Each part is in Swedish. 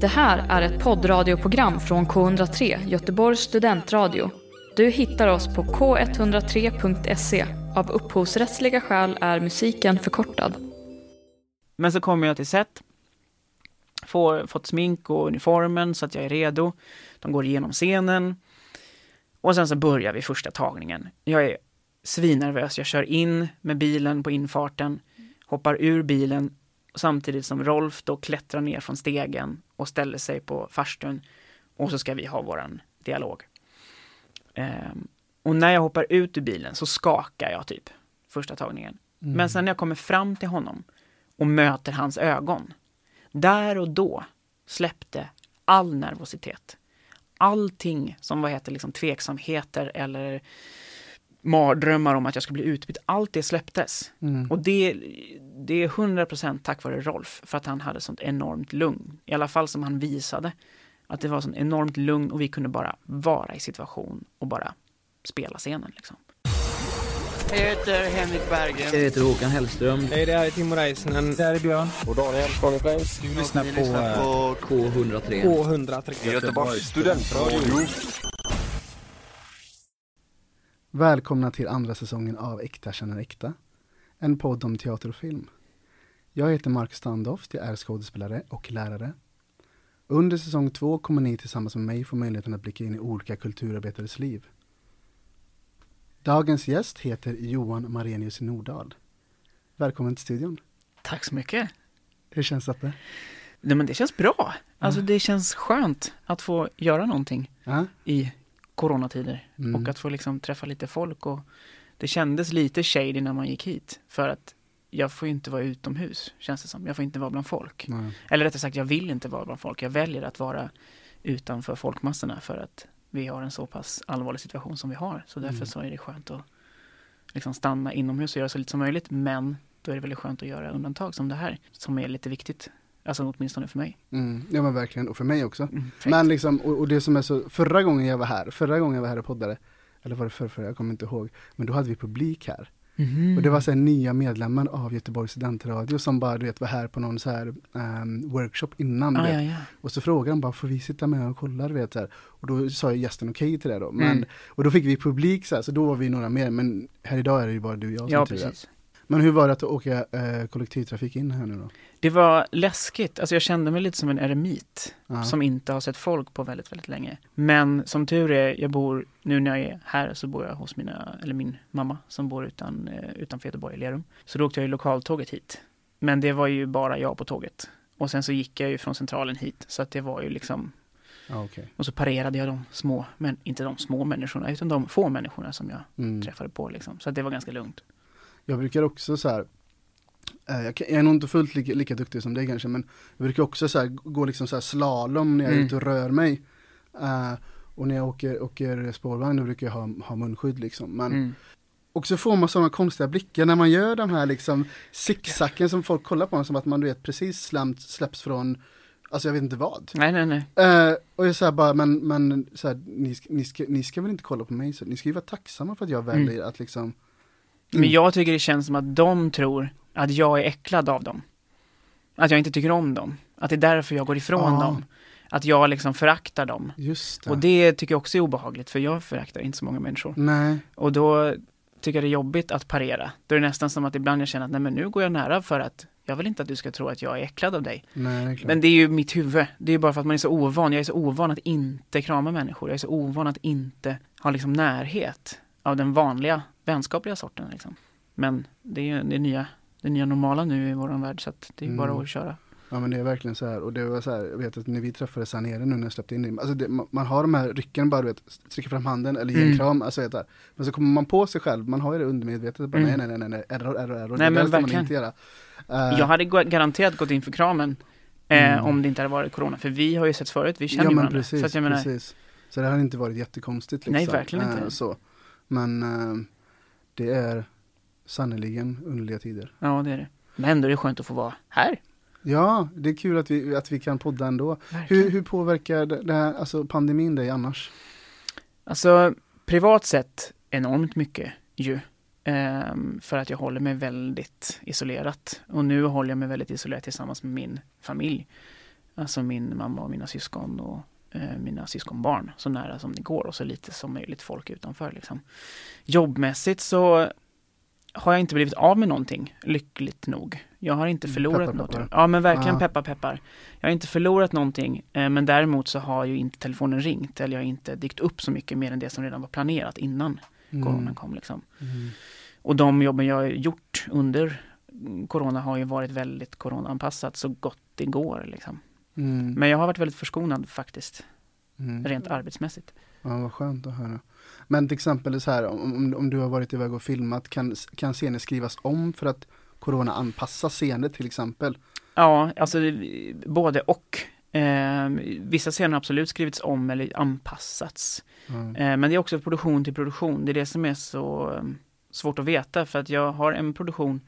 Det här är ett poddradioprogram från K103, Göteborgs studentradio. Du hittar oss på k103.se. Av upphovsrättsliga skäl är musiken förkortad. Men så kommer jag till set, får, fått smink och uniformen så att jag är redo. De går igenom scenen. Och sen så börjar vi första tagningen. Jag är svinnervös. Jag kör in med bilen på infarten, hoppar ur bilen samtidigt som Rolf då klättrar ner från stegen och ställer sig på farstun. Och så ska vi ha våran dialog. Ehm, och när jag hoppar ut ur bilen så skakar jag typ första tagningen. Mm. Men sen när jag kommer fram till honom och möter hans ögon. Där och då släppte all nervositet. Allting som vad heter liksom tveksamheter eller mardrömmar om att jag skulle bli utbytt. Allt det släpptes. Mm. Och det, det är 100% tack vare Rolf, för att han hade sånt enormt lugn. I alla fall som han visade. Att det var sånt enormt lugn och vi kunde bara vara i situation och bara spela scenen. Liksom. Jag heter Henrik Berggren. Jag heter Håkan Hellström. Hej, det här är Timo Räisänen. Det här är Björn. Och Daniel från Flames. Du lyssnar på, på K103. K103. Göteborgs studentradio. Välkomna till andra säsongen av Äkta känner äkta. En podd om teater och film. Jag heter Mark Standoft, jag är skådespelare och lärare. Under säsong två kommer ni tillsammans med mig få möjligheten att blicka in i olika kulturarbetares liv. Dagens gäst heter Johan Marenius Nordahl. Välkommen till studion. Tack så mycket. Hur känns det? Nej, men det känns bra. Alltså det känns skönt att få göra någonting Ja? i coronatider Mm. och att få liksom träffa lite folk och det kändes lite shady när man gick hit för att jag får ju inte vara utomhus, känns det som. Jag får inte vara bland folk. Nej. Eller rättare sagt, jag vill inte vara bland folk. Jag väljer att vara utanför folkmassorna för att vi har en så pass allvarlig situation som vi har. Så därför Mm. så är det skönt att liksom stanna inomhus och göra så lite som möjligt. Men då är det väldigt skönt att göra undantag som det här, som är lite viktigt. Alltså åtminstone för mig. Mm. Ja men verkligen, och för mig också. Mm. Men liksom, och, och det som är så, förra gången jag var här, förra gången jag var här och poddade, eller var det förra, förra jag kommer inte ihåg, men då hade vi publik här. Mhm. Och det var så här nya medlemmar av Göteborgs studentradio som bara du vet var här på någon så här ehm, workshop innan. ah, ja, ja. Och så frågade de bara, får vi sitta med och kolla? Du vet, så här. Och då sa gästen okej till det då. Men, Mm. Och då fick vi publik så här, så då var vi några mer. Men här idag är det ju bara du och jag som Ja, precis. Men hur var det att åka eh, kollektivtrafik in här nu då? Det var läskigt. Alltså jag kände mig lite som en eremit Ja. som inte har sett folk på väldigt, väldigt länge. Men som tur är, jag bor, nu när jag är här så bor jag hos mina, eller min mamma som bor utan, eh, utanför Göteborg, i Lerum. Så då åkte jag ju lokaltåget hit. Men det var ju bara jag på tåget. Och sen så gick jag ju från centralen hit. Så att det var ju liksom, okej. och så parerade jag de små, men inte de små människorna, utan de få människorna som jag Mm. träffade på liksom. Så att det var ganska lugnt. Jag brukar också så här, eh, jag, är nog inte fullt lika, lika duktig som dig kanske, men jag brukar också så här, gå liksom så här slalom när jag är Mm. ute och rör mig. Eh, och när jag åker, åker spårvagn då brukar jag ha, ha munskydd liksom. Men, Mm. Och så får man sådana konstiga blickar när man gör de här liksom zigzacken som folk kollar på, som att man du vet precis släppt, släpps från, alltså jag vet inte vad. Nej, nej, nej. Eh, och jag säger bara, men, men så här, ni, ni, ska, ni ska väl inte kolla på mig, så ni ska ju vara tacksamma för att jag Mm. väljer att liksom Men jag tycker det känns som att de tror att jag är äcklad av dem. Att jag inte tycker om dem. Att det är därför jag går ifrån Ja. dem. Att jag liksom föraktar dem. Just det. Och det tycker jag också är obehagligt, för jag föraktar inte så många människor. Nej, Och då tycker jag det är jobbigt att parera. Då är det nästan som att ibland jag känner att nej men nu går jag nära för att jag vill inte att du ska tro att jag är äcklad av dig. nej det är. Men det är ju mitt huvud. Det är ju bara för att man är så ovan. Jag är så ovan att inte krama människor. Jag är så ovan att inte ha liksom närhet av den vanliga vänskapliga sorten. Liksom. Men det är ju det nya, det nya normala nu i vår värld så att det är bara Mm. att köra. Ja men det är verkligen så här och det var så här, jag vet att när vi träffades här nere nu när jag släppte in dig, alltså det, man, man har de här rycken bara du vet, sträcka fram handen eller ge en Mm. kram, alltså vet du, men så kommer man på sig själv, man har ju det undermedvetet, bara, Mm. nej nej nej nej, error, error, error, Nej, det men där ska man verkligen. inte göra. Eh, Jag hade garanterat gått in för kramen eh, Mm. om det inte hade varit corona. För vi har ju sett förut, vi känner ja ju varandra. precis, så att jag menar, precis. Så det har inte varit jättekonstigt liksom. Nej, verkligen inte. Eh, så. Men eh, det är sannerligen underliga tider. ja det är det. Men då är det skönt att få vara här. Ja, det är kul att vi, att vi kan podda ändå. Verkligen. Hur, hur påverkar det det här, alltså pandemin dig annars? Alltså, privat sett enormt mycket ju. Ehm, för att jag håller mig väldigt isolerat. Och nu håller jag mig väldigt isolerat tillsammans med min familj. Alltså min mamma och mina syskon och mina syskonbarn så nära som det går och så lite som möjligt folk utanför. Liksom. Jobbmässigt så har jag inte blivit av med någonting, lyckligt nog. Jag har inte Mm, förlorat peppar, något. peppar. Ja men verkligen Ja. peppar peppar. Jag har inte förlorat någonting eh, men däremot så har ju inte telefonen ringt eller jag har inte dykt upp så mycket mer än det som redan var planerat innan coronan kom. Liksom. Mm. Och de jobben jag har gjort under mm, corona har ju varit väldigt coronaanpassat så gott det går. Liksom. Mm. Men jag har varit väldigt förskonad faktiskt, Mm. rent arbetsmässigt. Ja, vad skönt att höra. Men till exempel så här, om, om, du har varit iväg och filmat, kan, kan scener skrivas om för att corona anpassa scener till exempel? Ja, alltså det- både och. Eh, vissa scener har absolut skrivits om eller anpassats. Ja. Eh, men det är också produktion till produktion. Det är det som är så eh, svårt att veta för att jag har en produktion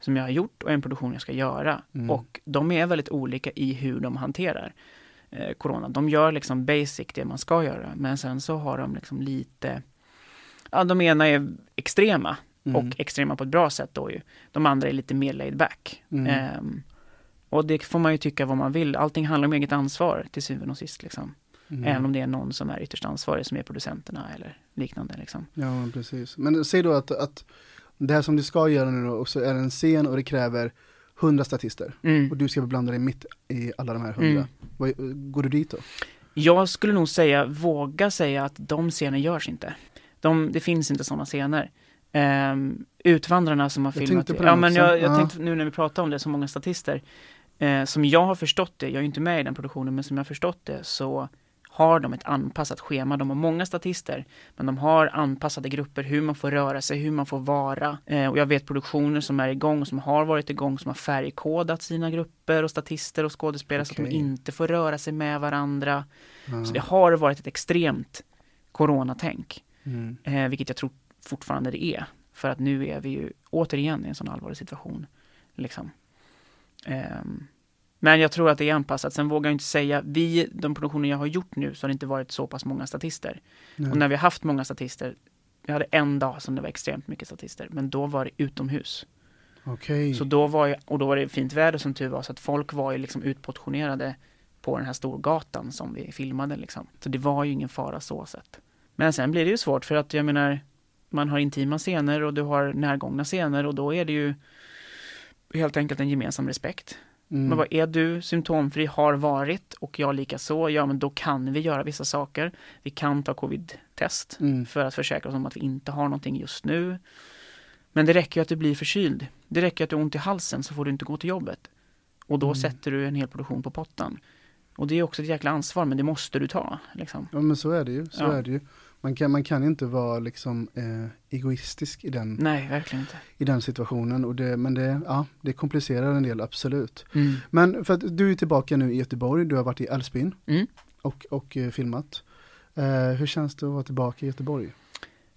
som jag har gjort och en produktion jag ska göra. Mm. Och de är väldigt olika i hur de hanterar eh, corona. De gör liksom basic det man ska göra men sen så har de liksom lite Ja, de ena är extrema Mm. och extrema på ett bra sätt då ju. De andra är lite mer laid back. Mm. Ehm, och det får man ju tycka vad man vill. Allting handlar om eget ansvar till syvende och sist. Liksom. Mm. Även om det är någon som är ytterst ansvarig som är producenterna eller liknande. Liksom. Ja, precis. Men säg då att, att det här som du ska göra nu då, och så är det en scen och det kräver hundra statister. Mm. Och du ska beblanda dig mitt i alla de här hundra. Mm. Vad- Går du dit då? Jag skulle nog säga, våga säga att de scener görs inte. De, det finns inte sådana scener. Ehm, utvandrarna som har Jag filmat Ja men också. jag, jag Ja. tänkte nu när vi pratar om det, så många statister. Eh, som jag har förstått det, jag är ju inte med i den produktionen, men som jag har förstått det så har de ett anpassat schema. De har många statister, men de har anpassade grupper, hur man får röra sig, hur man får vara. Eh, och jag vet produktioner som är igång, som har varit igång, som har färgkodat sina grupper och statister och skådespelare så att de inte får röra sig med varandra. Ja. Så det har varit ett extremt coronatänk, Mm. eh, vilket jag tror fortfarande det är. För att nu är vi ju återigen i en sån allvarlig situation. Liksom. Ehm, men jag tror att det är anpassat. Sen vågar jag inte säga, vi, de produktioner jag har gjort nu, så har det inte varit så pass många statister. Nej. Och när vi har haft många statister, vi hade en dag som det var extremt mycket statister, men då var det utomhus. Okej. Så då var ju, och då var det fint väder som tur var, så att folk var ju liksom utportionerade på den här storgatan som vi filmade liksom. Så det var ju ingen fara så sett. Men sen blir det ju svårt för att jag menar, man har intima scener och du har närgångna scener och då är det ju helt enkelt en gemensam respekt. Mm. Men vad är du symptomfri, har varit och jag lika så, ja men då kan vi göra vissa saker. Vi kan ta covid-test Mm. för att försäkra oss om att vi inte har någonting just nu. Men det räcker ju att du blir förkyld. Det räcker att du har ont i halsen så får du inte gå till jobbet. Och då Mm. sätter du en hel produktion på pottan. Och det är också ett jäkla ansvar, men det måste du ta. Liksom. Ja men så är det ju, så Ja. är det ju. Man kan, man kan inte vara liksom eh, egoistisk i den, Nej, verkligen inte. i den situationen. Och det, men det, ja, det komplicerar en del, absolut. Mm. Men för att du är tillbaka nu i Göteborg, du har varit i Älvsbyn Mm. och, och eh, filmat. Eh, hur känns det att vara tillbaka i Göteborg?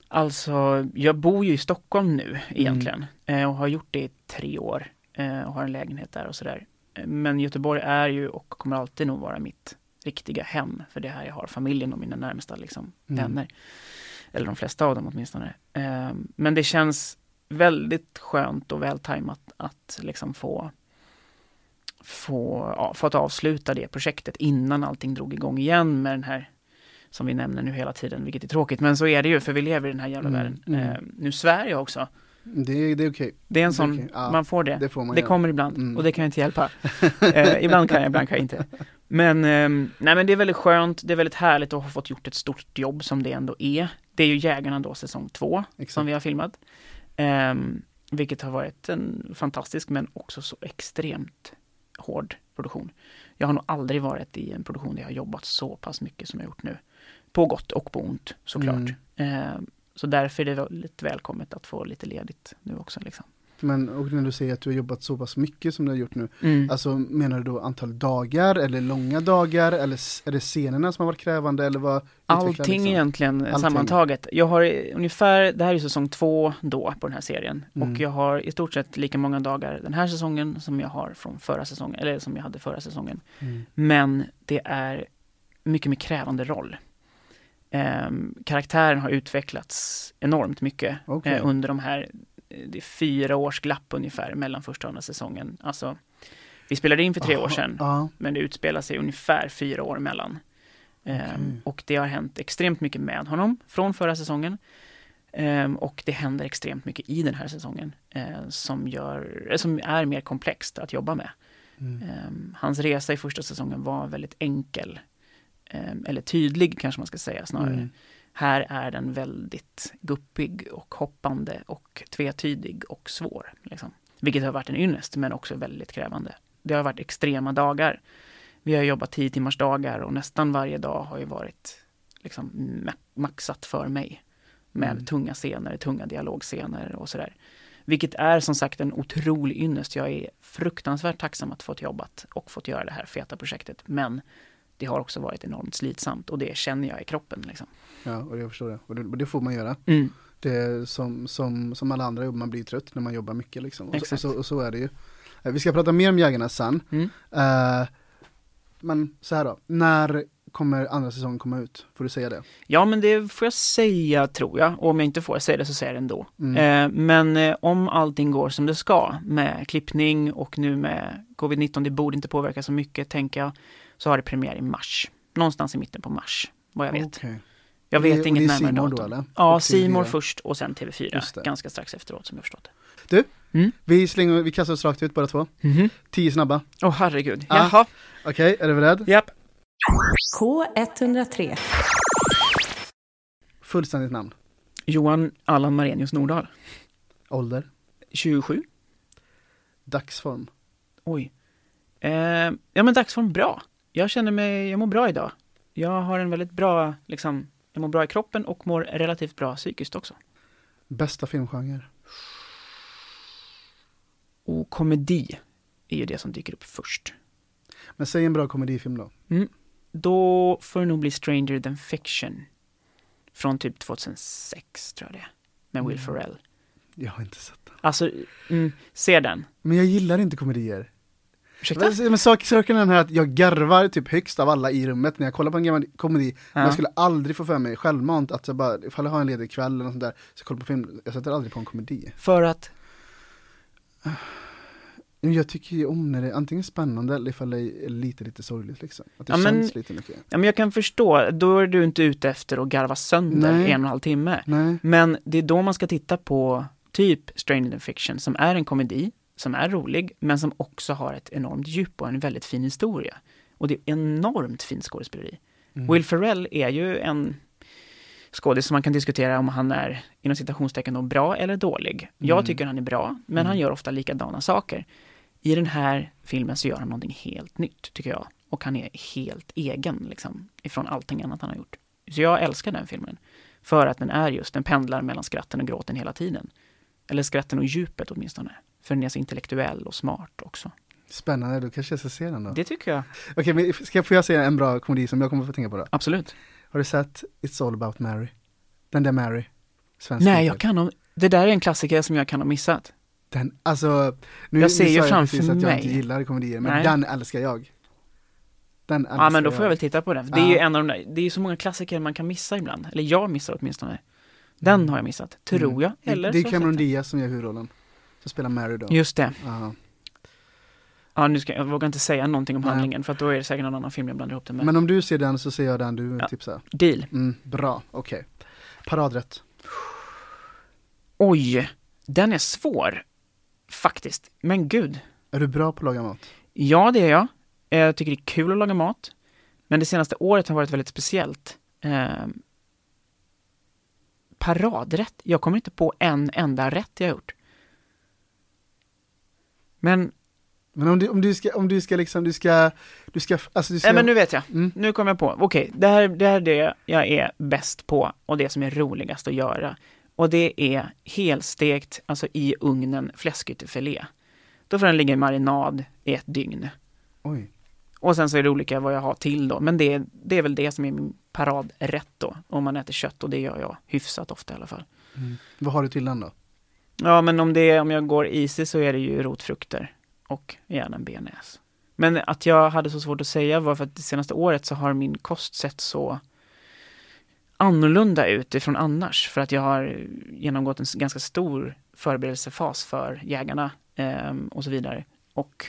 Alltså, jag bor ju i Stockholm nu egentligen. eh, Och har gjort det i tre år. eh, Och har en lägenhet där och sådär. Men Göteborg är ju och kommer alltid nog vara mitt riktiga hem. För det är här jag har familjen och mina närmsta liksom, Mm. vänner. Eller de flesta av dem åtminstone. Eh, Men det känns väldigt skönt och vältajmat att liksom få få, ja, få att avsluta det projektet innan allting drog igång igen med den här som vi nämner nu hela tiden, vilket är tråkigt. Men så är det ju, för vi lever i den här jävla Mm, världen. mm. Eh, nu svär jag också. Det, är- det är okej, Det är en är sån, okej. Ja, man får det. det får man Det kommer ibland Mm. och det kan jag inte hjälpa. eh, ibland kan jag, ibland kan jag inte. Men, ehm, nej men det är väldigt skönt, det är väldigt härligt att ha fått gjort ett stort jobb som det ändå är. Det är ju Jägarna då säsong två Exakt. som vi har filmat. Ehm, vilket har varit en fantastisk men också så extremt hård produktion. Jag har nog aldrig varit i en produktion där jag har jobbat så pass mycket som jag har gjort nu. På gott och på ont såklart. Mm. Ehm, så därför är det väldigt välkommet att få lite ledigt nu också. Liksom. Men och när du säger att du har jobbat så pass mycket som du har gjort nu, Mm. alltså menar du då antal dagar eller långa dagar eller är det scenerna som har varit krävande eller vad? Allting liksom? egentligen Allting. sammantaget. Jag har eh, ungefär, det här är säsong två då på den här serien. Mm. Och jag har i stort sett lika många dagar den här säsongen som jag har från förra säsongen, eller som jag hade förra säsongen. Mm. Men det är mycket mer krävande roll. Ehm, karaktären har utvecklats enormt mycket Okej. eh, under de här, eh, det är fyra års glapp ungefär mellan första och andra säsongen. Alltså Vi spelade in för tre år sedan, Ja, men det utspelar sig ungefär fyra år mellan. Ehm, Okej. Och det har hänt extremt mycket med honom från förra säsongen. Ehm, och det händer extremt mycket i den här säsongen eh, som, gör, eh, som är mer komplext att jobba med. mm. Ehm, hans resa i första säsongen var väldigt enkel. Eller tydlig kanske man ska säga snarare. Mm. Här är den väldigt guppig och hoppande och tvetydig och svår. Liksom. Vilket har varit en ynnest men också väldigt krävande. Det har varit extrema dagar. Vi har jobbat 10 timmars dagar och nästan varje dag har ju varit liksom ma- maxat för mig. Med Mm. tunga scener, tunga dialogscener och sådär. Vilket är som sagt en otrolig ynnest. Jag är fruktansvärt tacksam att fått jobbat och fått göra det här feta projektet. Men det har också varit enormt slitsamt och det känner jag i kroppen. Liksom. ja, och jag förstår det. Och det, och det får man göra. Mm. Det som, som, som alla andra jobb, man blir trött när man jobbar mycket liksom. Och, så, och, Exakt. så, och så är det ju. Eh, Vi ska prata mer om Jägarna sen. Mm. Eh, men så här då, när kommer andra säsongen komma ut? Får du säga det? Ja, men det får jag säga tror jag. Och om jag inte får säga det så säger jag det ändå. Mm. Eh, men eh, om allting går som det ska med klippning och nu med covid-19, det borde inte påverka så mycket tänker jag, så har det premiär i mars. Någonstans i mitten på mars, vad jag vet. Okej. Jag det- vet inget närmare More då, datum. eller? Ja, Simor TV4. först och sen Just TV4, det. ganska strax efteråt som jag förstått det. Vi slänger, vi kastar oss rakt ut bara två. Mhm. Tio snabba. Åh herregud, Ah. jaha, Okej, är du beredd? japp. K103. Fullständigt namn. Johan Allan Marenius Nordahl, Ålder. 27. Dagsform. Oj. Eh, ja men dagsform bra. Jag känner mig, jag mår bra idag. Jag har en väldigt bra, liksom, jag mår bra i kroppen och mår relativt bra psykiskt också. Bästa filmgenre. Och komedi är ju det som dyker upp först. Men säg en bra komedifilm då. Då får det nog bli Stranger than fiction. Från typ 2006 tror jag det. Med Will Mm. Ferrell. Jag har inte sett den. Alltså, mm, se den. Men jag gillar inte komedier. Ursäkta? Men, men sak, saken är den här att jag garvar typ högst av alla i rummet när jag kollar på en gammal komedi. Men Ja. jag skulle aldrig få för mig självmant att jag bara, ifall jag har en ledig kväll eller något sånt där, så kollar på film, jag sätter aldrig på en komedi. För att, Men Jag tycker ju om när det är antingen spännande eller ifall det är lite, lite sorgligt liksom. Att det Ja, men- känns lite mycket. ja men jag kan förstå, då är du inte ute efter att garva sönder Nej. en och en halv timme. Nej. Men det är då man ska titta på typ Stranger than fiction som är en komedi, som är rolig, men som också har ett enormt djup och en väldigt fin historia. Och det är enormt fint skådespeleri. Mm. Will Ferrell är ju en skådis som man kan diskutera om han är inom citationstecken då bra eller dålig. Jag Mm. tycker han är bra, men Mm. han gör ofta likadana saker. I den här filmen så gör han någonting helt nytt, tycker jag. Och han är helt egen, liksom, ifrån allting annat han har gjort. Så jag älskar den filmen. För att den är just, den pendlar mellan skratten och gråten hela tiden. Eller skratten och djupet åtminstone. För den är så intellektuell och smart också. Spännande, då kanske jag ska se den då. Det tycker jag. Okej, men ska jag, får jag se en bra komedi som jag kommer få tänka på då? Absolut. Har du sett It's All About Mary? Den där Mary. Svensk Nej, jag kan ha, det där är en klassiker som jag kan ha missat. Den, alltså, nu, Jag ser ju framför precis att jag mig. inte gillar komedier, men Nej. den älskar jag. Den älskar Ja, men då får jag väl titta på den. Det är ju en av de där, det är så många klassiker man kan missa ibland. Eller jag missar åtminstone. Den Mm. har jag missat, tror Mm. jag. Eller det, det är jag Cameron. Diaz som gör huvudrollen. Som spelar Mary då. Just det. Ja. Ja, nu ska jag vågar inte säga någonting om Nej. handlingen för att då är det säkert någon annan film jag blandar ihop det med. Men om du ser den så ser jag den du Ja. tipsar. Deal. Mm, bra, okej. Paradrätt. Oj, den är svår. Faktiskt. Men gud. Är du bra på att laga mat? Ja, det är jag. Jag tycker det är kul att laga mat. Men det senaste året har varit väldigt speciellt. Eh, paradrätt? Jag kommer inte på en enda rätt jag har gjort. Men, Men om du, om du ska, om du ska liksom, du ska, du ska, alltså du ska nej men nu vet jag. Mm. Nu kom jag på. Okej, det, här, det här är det jag är bäst på och det som är roligast att göra. Och det är helstekt, alltså i ugnen, fläskytterfilé. Då får den ligga i marinad i ett dygn. Oj. Och sen så är det olika vad jag har till då, men det, det är väl det som är min paradrätt då, om man äter kött och det gör jag hyfsat ofta i alla fall. Mm. Vad har du till den då? Ja, men om, det, är- om jag går easy så är det ju rotfrukter och gärna en bearnaise. Men att jag hade så svårt att säga var för att det senaste året så har min kost sett så annorlunda ut ifrån annars. För att jag har genomgått en ganska stor förberedelsefas för jägarna ehm, och så vidare. Och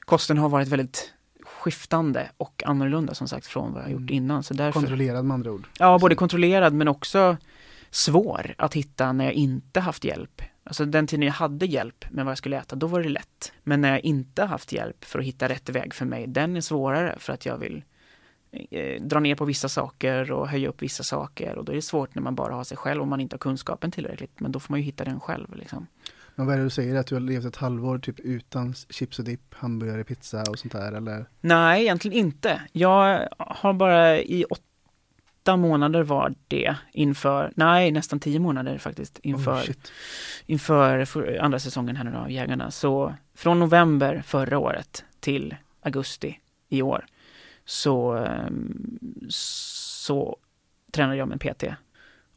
kosten har varit väldigt skiftande och annorlunda som sagt från vad jag gjort Mm. innan. Så därför, Kontrollerad med andra ord. ja, både kontrollerad men också svår att hitta när jag inte haft hjälp. Alltså den tiden jag hade hjälp med vad jag skulle äta, då var det lätt. Men när jag inte haft hjälp för att hitta rätt väg för mig, den är svårare för att jag vill eh, dra ner på vissa saker och höja upp vissa saker och då är det svårt när man bara har sig själv och man inte har kunskapen tillräckligt. Men då får man ju hitta den själv liksom. Men vad är det du säger? Att du har levt ett halvår typ utan chips och dipp, hamburgare, pizza och sånt där eller? Nej, egentligen inte. Jag har bara i åtta månader var det inför, nej nästan tio månader faktiskt inför, Oh, inför för- andra säsongen här nu av Jägarna. Så från november förra året till augusti i år så, ehm, så tränade jag med en PT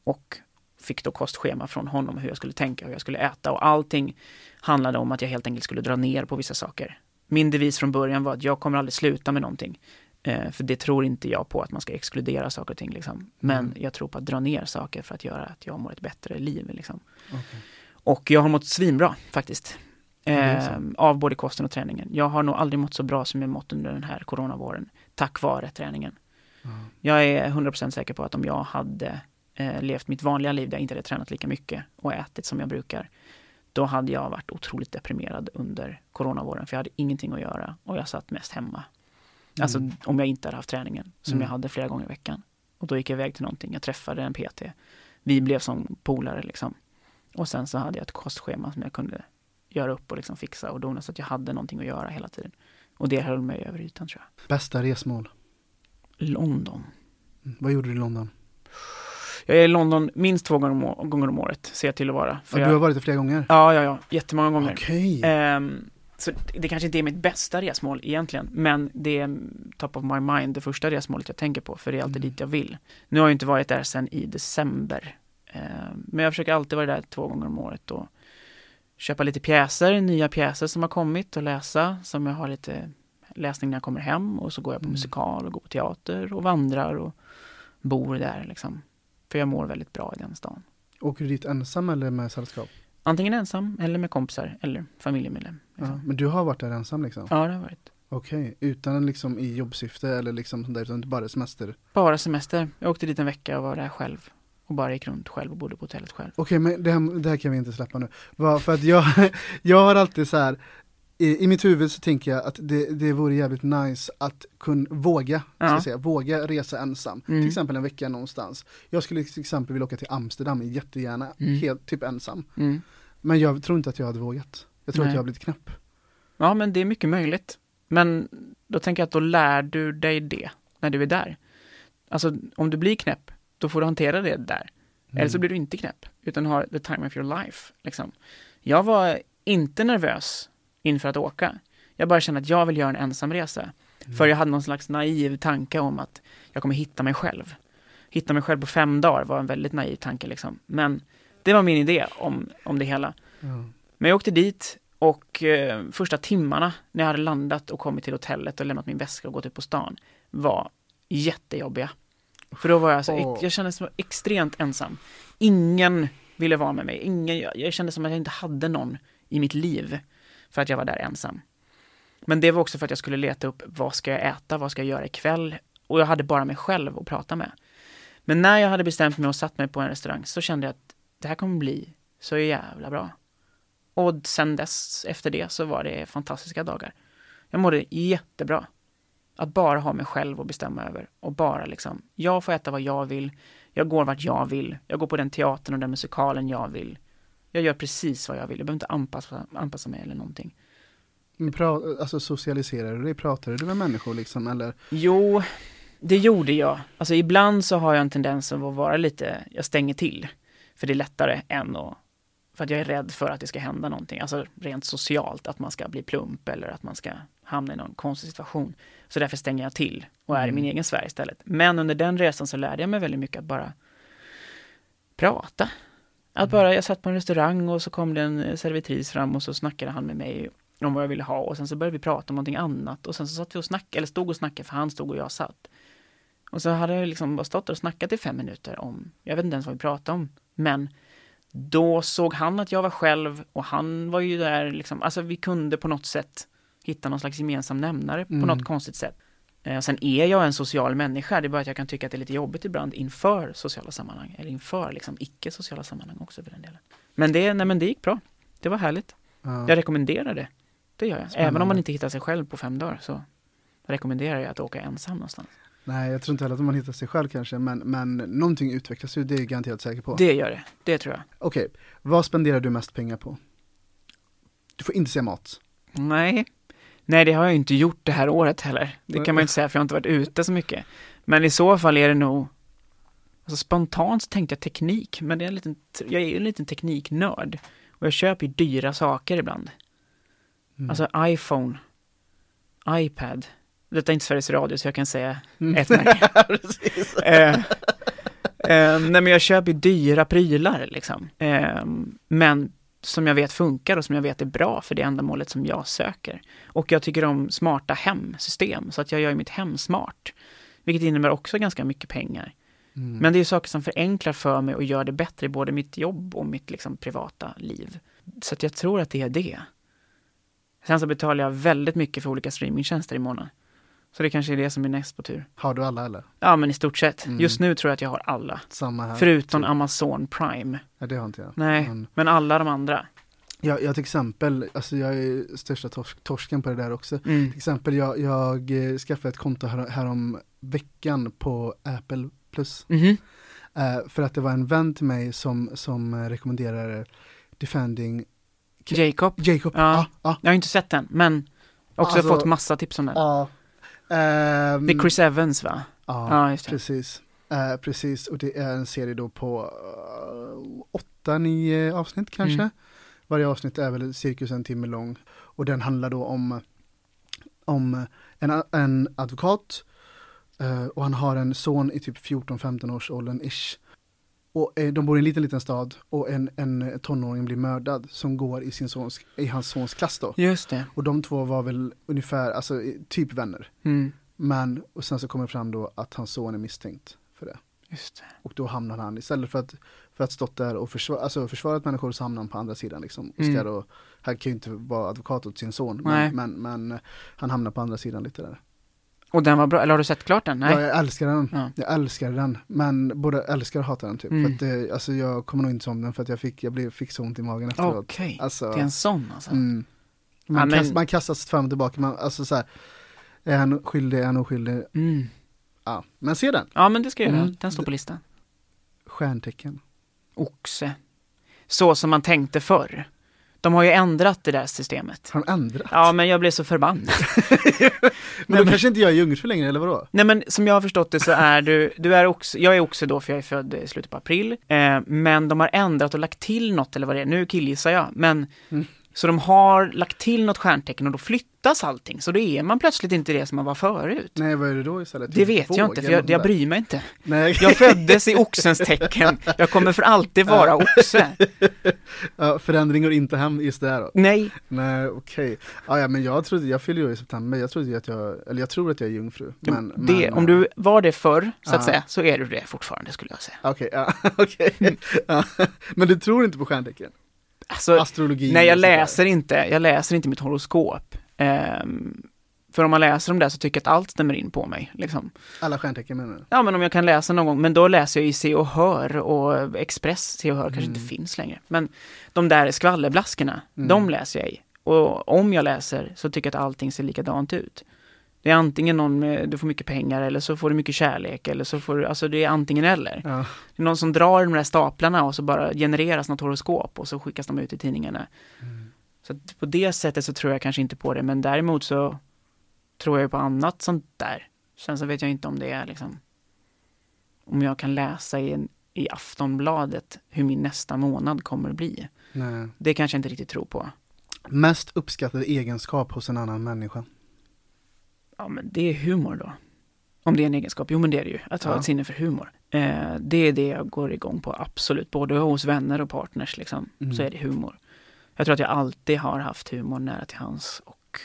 och fick då kostschema från honom hur jag skulle tänka, hur jag skulle äta och allting handlade om att jag helt enkelt skulle dra ner på vissa saker. Min devis från början var att jag kommer aldrig sluta med någonting. Eh, för det tror inte jag på att man ska exkludera saker och ting. Liksom. Men Mm. jag tror på att dra ner saker för att göra att jag mår ett bättre liv. Liksom. Okej. Och jag har mått svinbra faktiskt. Eh, av både kosten och träningen. Jag har nog aldrig mått så bra som jag mått under den här coronavåren. Tack vare träningen. Ja. Jag är 100% säker på att om jag hade eh, levt mitt vanliga liv där jag inte hade tränat lika mycket och ätit som jag brukar. Då hade jag varit otroligt deprimerad under coronavåren för jag hade ingenting att göra och jag satt mest hemma. Alltså Mm. om jag inte hade haft träningen som Mm. jag hade flera gånger i veckan. Och då gick jag iväg till någonting, jag träffade en PT. Vi blev som polare liksom. Och sen så hade jag ett kostschema som jag kunde göra upp och liksom fixa och dona så att jag hade någonting att göra hela tiden. Och det höll mig över ytan tror jag. Bästa resmål? London. Mm. Vad gjorde du i London? Jag är i London minst två gånger om, året, ser jag till att vara. För Ja, jag, du har varit det flera gånger? Ja, ja, ja, jättemånga gånger. Okej. Ehm, så det kanske inte är mitt bästa resmål egentligen, men det är top of my mind, det första resmålet jag tänker på, för det är alltid Mm. dit jag vill. Nu har jag inte varit där sedan i december, Ehm, men jag försöker alltid vara där två gånger om året och köpa lite pjäser, nya pjäser som har kommit och läsa, som jag har lite läsning när jag kommer hem och så går jag på Mm. musikal och går på teater och vandrar och bor där liksom. För jag mår väldigt bra i den stan. Åker du dit ensam eller med sällskap? Antingen ensam eller med kompisar eller familjemedlem. Ja. Liksom. Men du har varit där ensam liksom? Ja, det har varit. Okej, utan liksom i jobbsyfte eller liksom sånt där, utan bara semester? Bara semester. Jag åkte dit en vecka och var där själv. Och bara gick runt själv och bodde på hotellet själv. Okej, men det här, det här kan vi inte släppa nu. Va, för att jag, jag har alltid så här i, i mitt huvud så tänker jag att det, det vore jävligt nice att kunna våga, ska Ja. jag säga, våga resa ensam. Mm. Till exempel en vecka någonstans. Jag skulle till exempel vilja åka till Amsterdam jättegärna, Mm. helt typ ensam. Mm. Men jag tror inte att jag hade vågat. Jag tror Nej. att jag har blivit knäpp. Ja, men det är mycket möjligt. Men då tänker jag att då lär du dig det när du är där. Alltså, om du blir knäpp, då får du hantera det där. Eller så blir du inte knäpp, utan har the time of your life. Liksom. Jag var inte nervös inför att åka. Jag bara kände att jag vill göra en ensamresa. För jag hade någon slags naiv tanke om att jag kommer hitta mig själv. Hitta mig själv på fem dagar var en väldigt naiv tanke liksom. Men det var min idé om, om det hela. Ja. Men jag åkte dit och eh, första timmarna när jag hade landat och kommit till hotellet och lämnat min väska och gått ut på stan var jättejobbiga. För då var jag så, Åh. jag kände mig extremt ensam. Ingen ville vara med mig. Ingen, jag, jag kände som att jag inte hade någon i mitt liv för att jag var där ensam. Men det var också för att jag skulle leta upp vad ska jag äta, vad ska jag göra ikväll? Och jag hade bara mig själv att prata med. Men när jag hade bestämt mig och satt mig på en restaurang så kände jag att det här kommer bli så jävla bra. Och sen dess, efter det, så var det fantastiska dagar. Jag mådde jättebra. Att bara ha mig själv att bestämma över. Och bara liksom, jag får äta vad jag vill. Jag går vart jag vill. Jag går på den teatern och den musikalen jag vill. Jag gör precis vad jag vill. Jag behöver inte anpassa, anpassa mig eller någonting. Pra, alltså socialiserar du dig? Pratade du med människor liksom eller? Jo, det gjorde jag. Alltså ibland så har jag en tendens att vara lite, jag stänger till. För det är lättare än att, för att jag är rädd för att det ska hända någonting. Alltså rent socialt, att man ska bli plump eller att man ska hamna i någon konstig situation. Så därför stänger jag till och är i min egen sfär istället. Men under den resan så lärde jag mig väldigt mycket att bara prata. Att bara, jag satt på en restaurang och så kom det en servitris fram och så snackade han med mig om vad jag ville ha och sen så började vi prata om någonting annat och sen så satt vi och snackade, eller stod och snackade för han stod och jag satt. Och så hade jag liksom bara stått och snackat i fem minuter om, jag vet inte ens vad vi pratade om, men då såg han att jag var själv och han var ju där liksom, alltså vi kunde på något sätt hitta någon slags gemensam nämnare på Mm. något konstigt sätt. Eh, sen är jag en social människa, det är bara att jag kan tycka att det är lite jobbigt ibland inför sociala sammanhang, eller inför liksom icke-sociala sammanhang också för den delen. Men det, nej men det gick bra. Det var härligt. Ja. Jag rekommenderar det. Det gör jag. Spännande. Även om man inte hittar sig själv på fem dagar så rekommenderar jag att åka ensam någonstans. Nej, jag tror inte heller att man hittar sig själv kanske, men, men någonting utvecklas ju, det är jag garanterat säker på. Det gör det. Det tror jag. Okej, vad spenderar du mest pengar på? Du får inte säga mat. Nej. Nej, det har jag inte gjort det här året heller. Det kan man ju inte säga för jag har inte varit ute så mycket. Men i så fall är det nog Alltså spontant tänkte jag teknik, men det är en liten, jag är en liten tekniknörd. Och jag köper ju dyra saker ibland. Mm. Alltså iPhone, iPad. Detta är inte Sveriges Radio så jag kan säga Mm. ett märke. eh, eh, nej men jag köper ju dyra prylar liksom. Eh, men som jag vet funkar och som jag vet är bra för det ändamålet som jag söker. Och jag tycker om smarta hemsystem så att jag gör mitt hem smart. Vilket innebär också ganska mycket pengar. Mm. Men det är saker som förenklar för mig och gör det bättre i både mitt jobb och mitt liksom, privata liv. Så att jag tror att det är det. Sen så betalar jag väldigt mycket för olika streamingtjänster i månaden. Så det kanske är det som är näst på tur. Har du alla eller? Ja, men i stort sett. Mm. Just nu tror jag att jag har alla. Samma här. Förutom Typ. Amazon Prime. Ja, det har inte jag. Nej, Men, men alla de andra. jag, jag till exempel, alltså jag är största torsk, torsken på det där också. Mm. Till exempel, jag, jag eh, skaffade ett konto här, härom veckan på Apple Plus. Mhm. Eh, för att det var en vän till mig som, som rekommenderar Defending Jacob. Jacob. Ja. Ja, ja, Jag har inte sett den, men också Alltså- fått massa tips om den. ja. Ehm, Det är Chris Evans va? Ja, Ja, precis. Eh, precis, och det är en serie då på uh, åtta, nio avsnitt kanske. Mm. Varje avsnitt är väl cirkus en timme lång. Och den handlar då om, om en, en advokat eh, och han har en son i typ 14-15 års åldern ish. Och eh, de bor i en liten, liten stad och en, en tonåring blir mördad som går i, sin sons, i hans sons klass då. Just det. Och de två var väl ungefär, alltså typ vänner. Mm. Men, och sen så kommer det fram då att hans son är misstänkt för det. Just det. Och då hamnar han, istället för att, för att stått där och försvara, alltså försvarat människor så hamnar han på andra sidan liksom. Och ska Mm. då, han kan ju inte vara advokat åt sin son, men, men, men han hamnar på andra sidan lite där. Och den var bra, eller har du sett klart den? Nej. Ja, jag älskar den. Ja. Jag älskar den. Men både älskar och hatar den typ. Mm. För att det, alltså jag kommer nog inte om den för att jag fick, jag blev, fick så ont i magen efteråt. Okej, Alltså, det är en sån alltså. mm. man, Ja, men- kast, man kastas fram och tillbaka, man, alltså så här, är han skyldig, är han oskyldig? Mm. Ja, men se den. Ja, men det ska jag göra. Mm. Den står på listan. Stjärntecken. Oxe. Så som man tänkte förr. De har ju ändrat det där systemet. Har de ändrat? Ja, men jag blev så förbannad. Men då kanske inte jag är jungfru längre, eller vadå? Nej men som jag har förstått det så är du, du är också, jag är också då för jag är född i slutet på april, eh, men de har ändrat och lagt till något eller vad det är, nu killgissar jag, men Mm. Så de har lagt till något stjärntecken och då flyttas allting, så då är man plötsligt inte det som man var förut. Nej, vad är det då istället? Det vet jag inte, för jag, jag bryr mig inte. Nej, Jag föddes i oxens tecken, jag kommer för alltid vara oxe. ja, förändring går inte hem just där då. Nej, Nej, okej. Ja, ja, men jag trodde, jag fyller ju i september, jag trodde att jag, eller jag tror att jag är jungfru. Men, det, men, om du var det förr, så att Ja. säga, så är du det fortfarande skulle jag säga. Okej, ja, okej. Ja. Men du tror inte på stjärntecken? Alltså, Astrologi? Nej, jag läser inte, jag läser inte mitt horoskop. Ehm, för om man läser om det så tycker jag att allt stämmer in på mig. Liksom. Alla stjärntecken menar du? Ja, men om jag kan läsa någon gång, men då läser jag i Se och Hör och Express, Se och Hör kanske Mm. inte finns längre. Men de där skvallerblaskorna, Mm. de läser jag i. Och om jag läser så tycker jag att allting ser likadant ut. Det är antingen någon med, du får mycket pengar eller så får du mycket kärlek eller så får du, alltså det är antingen eller. Ja. Det är någon som drar de där staplarna och så bara genereras något horoskop och så skickas de ut i tidningarna. Så att på det sättet så tror jag kanske inte på det, men däremot så tror jag på annat sånt där. Sen så vet jag inte om det är liksom om jag kan läsa i, en, i Aftonbladet hur min nästa månad kommer att bli. Nej. Det kanske jag inte riktigt tror på. Mest uppskattad egenskap hos en annan människa? Ja, men det är humor då. Om det är en egenskap, jo men det är det ju, att ha Ja. ett sinne för humor. Eh, det är det jag går igång på, absolut. Både hos vänner och partners liksom, Mm. så är det humor. Jag tror att jag alltid har haft humor nära till hands och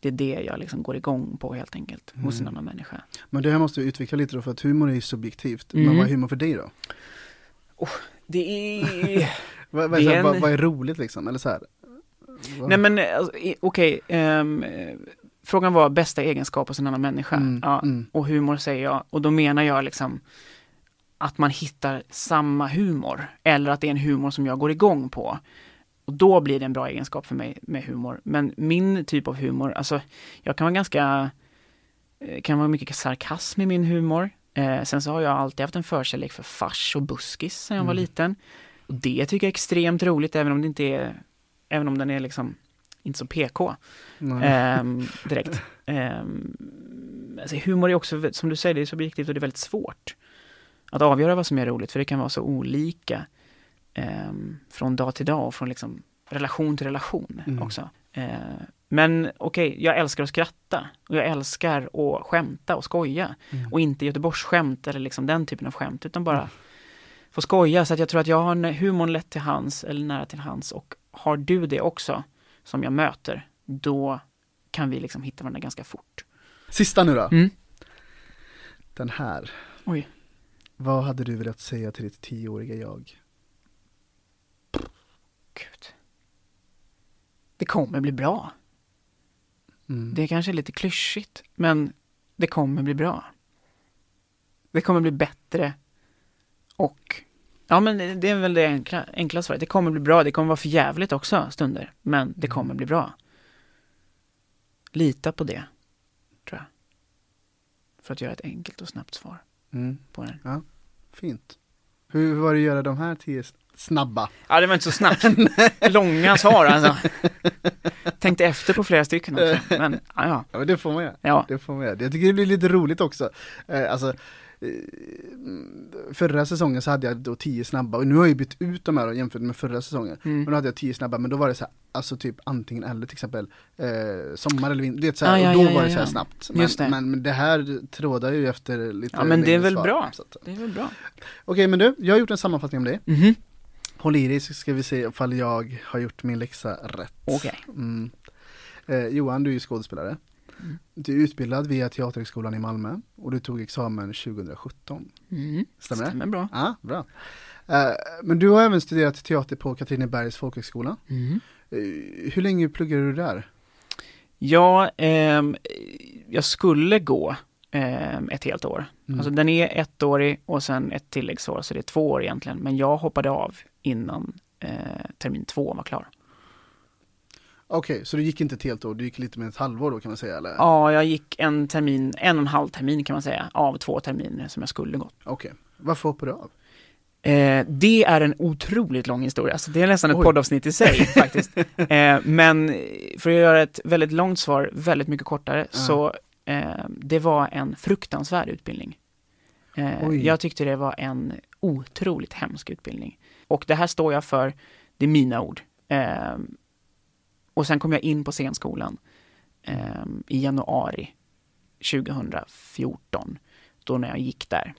det är det jag liksom går igång på helt enkelt, hos en Mm. annan människa. Men det här måste vi utveckla lite då, för att humor är ju subjektivt. Mm. Men vad är humor för dig då? Det är... Vad, vad, är, här, vad, en- vad är roligt liksom? Eller så här, vad- Nej men eh, alltså, okej, ehm, eh, frågan var bästa egenskap hos en annan människa. Mm, ja, mm. Och humor säger jag, och då menar jag liksom att man hittar samma humor, eller att det är en humor som jag går igång på. Och då blir det en bra egenskap för mig med humor. Men min typ av humor, alltså jag kan vara ganska, eh, kan vara mycket sarkasm i min humor. Eh, sen så har jag alltid haft en förkärlek för fars och buskis sen jag var Mm. liten. Och det tycker jag är extremt roligt, även om det inte är, även om den är liksom inte så PK ehm, direkt. Ehm, alltså humor är också, som du säger, det är subjektivt och det är väldigt svårt att avgöra vad som är roligt, för det kan vara så olika ehm, från dag till dag och från liksom relation till relation Mm. också. Eh, men okej, jag älskar att skratta och jag älskar att skämta och skoja. Mm. Och inte Göteborgsskämt eller liksom den typen av skämt, utan bara få skoja. Så att jag tror att jag har humorn lätt till hands, eller nära till hands. Och har du det också, som jag möter, då kan vi liksom hitta varandra ganska fort. Sista nu då. Mm. Den här. Oj. Vad hade du velat säga till ditt tioåriga jag? Gud. Det kommer bli bra. Mm. Det är kanske är lite klyschigt, men det kommer bli bra. Det kommer bli bättre. Och, ja men det är väl det enkla, enkla svaret. Det kommer bli bra. Det kommer vara för jävligt också stunder, men det kommer bli bra. Lita på det, tror jag. För att göra ett enkelt och snabbt svar Mm. på den. Fint. Hur, var det att göra de här tio snabba? Ja, det var inte så snabbt. Långa svar alltså. Tänkte efter på flera stycken också, men ja, ja. Ja men det får man göra. ja. Det får man göra. Jag tycker det blir lite roligt också. Eh, alltså, förra säsongen så hade jag då tio snabba och nu har jag bytt ut de här och jämfört med förra säsongen. Men Mm. då hade jag tio snabba men då var det så här, alltså typ antingen eller till exempel eh, sommar eller vinter, det är så här, Ah, ja, och då ja, var det så här snabbt. Men, det. Men, men det här trådar ju efter lite Ja, men det är väl svar. bra. Så att- Det är väl bra. Okej men du, jag har gjort en sammanfattning om det. Mhm. Håll i dig så ska vi se ifall jag har gjort min läxa rätt. Okej. Mm. Eh, Johan, du är ju skådespelare. Mm. Du är utbildad via Teaterhögskolan i Malmö och du tog examen 2017. Mm. Stämmer det? Stämmer bra. Ja, bra. Eh, men du har även studerat teater på Katrinebergs folkhögskola. Mm. Eh, hur länge pluggade du där? Ja, ehm, jag skulle gå ehm, ett helt år. Mm. Alltså den är ettårig och sen ett tilläggsår, så det är två år egentligen. Men jag hoppade av innan eh, termin två var klar. Okej, så du gick inte ett helt år, du gick lite mer än ett halvår då kan man säga eller? Ja, jag gick en termin, en och en halv termin kan man säga, av två terminer som jag skulle gått. Okej, varför hoppade du av? Eh, det är en otroligt lång historia, så det är nästan ett Oj. poddavsnitt i sig faktiskt. Eh, men för att göra ett väldigt långt svar väldigt mycket kortare, Ja. så eh, det var en fruktansvärd utbildning. Eh, jag tyckte det var en otroligt hemsk utbildning. Och det här står jag för, det är mina ord. Eh, och sen kom jag in på scenskolan eh, i januari 2014, då när jag gick där.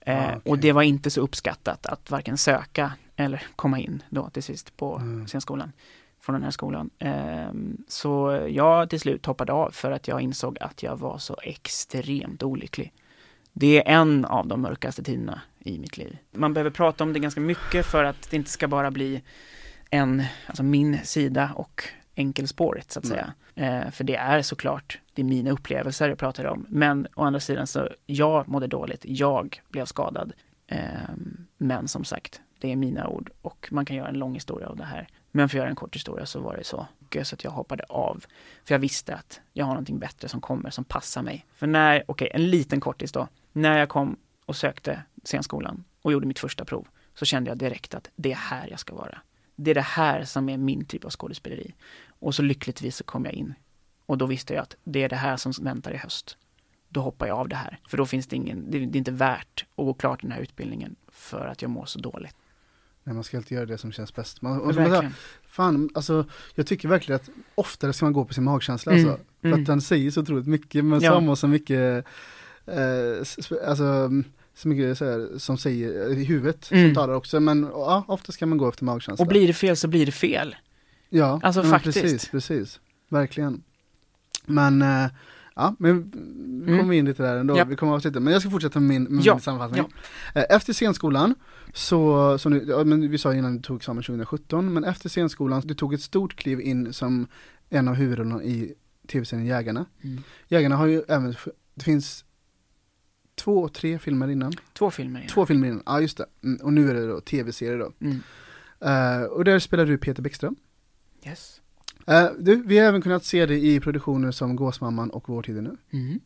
Eh, Ah, okej. Och det var inte så uppskattat att varken söka eller komma in då till sist på Mm. scenskolan från den här skolan. Ehm, Så jag till slut hoppade av för att jag insåg att jag var så extremt olycklig. Det är en av de mörkaste tiderna i mitt liv. Man behöver prata om det ganska mycket för att det inte ska bara bli en, alltså min sida och enkelspårigt så att Nej. säga. Eh, för det är såklart, det är mina upplevelser jag pratar om. Men å andra sidan så, jag mådde dåligt, jag blev skadad. Ehm, men som sagt, det är mina ord och man kan göra en lång historia av det här. Men för att göra en kort historia så var det så. Så att jag hoppade av. För jag visste att jag har någonting bättre som kommer, som passar mig. För när, okej, en liten kortis då. När jag kom och sökte scenskolan och gjorde mitt första prov så kände jag direkt att det är här jag ska vara. Det är det här som är min typ av skådespeleri. Och så lyckligtvis så kom jag in. Och då visste jag att det är det här som väntar i höst. Då hoppar jag av det här. För då finns det ingen, det är inte värt att gå klart den här utbildningen för att jag mår så dåligt. Nej, man ska alltid göra det som känns bäst. Man, och, sa, Verkligen. fan, alltså, jag tycker verkligen att oftare ska man gå på sin magkänsla Mm, alltså. För mm. att den säger så otroligt mycket, men Ja. som och så mycket, eh, alltså, så mycket så här, som säger i huvudet Mm. som talar också, men ja, ofta ska man gå efter magkänsla. Och blir det fel så blir det fel. Ja, Alltså, faktiskt. precis, precis, verkligen. Men, eh, Ja, men vi Mm. kommer in lite där ändå, Ja. vi kommer avsluta. Men jag ska fortsätta med min, med Ja, min sammanfattning. Eh, Efter scenskolan, så, så nu, ja, men vi sa innan du tog examen 2017, men efter scenskolan, du tog ett stort kliv in som en av huvudrollerna i tv-serien Jägarna. Mm. Jägarna har ju även, det finns två, tre filmer innan. Två filmer innan. Två filmer innan, ja just det. Mm, och nu är det då tv-serie då. Mm. Eh, och där spelar du Peter Bäckström. Yes. Eh, du, vi har även kunnat se det i produktioner som Gåsmamman och Vår tid är nu. Mm.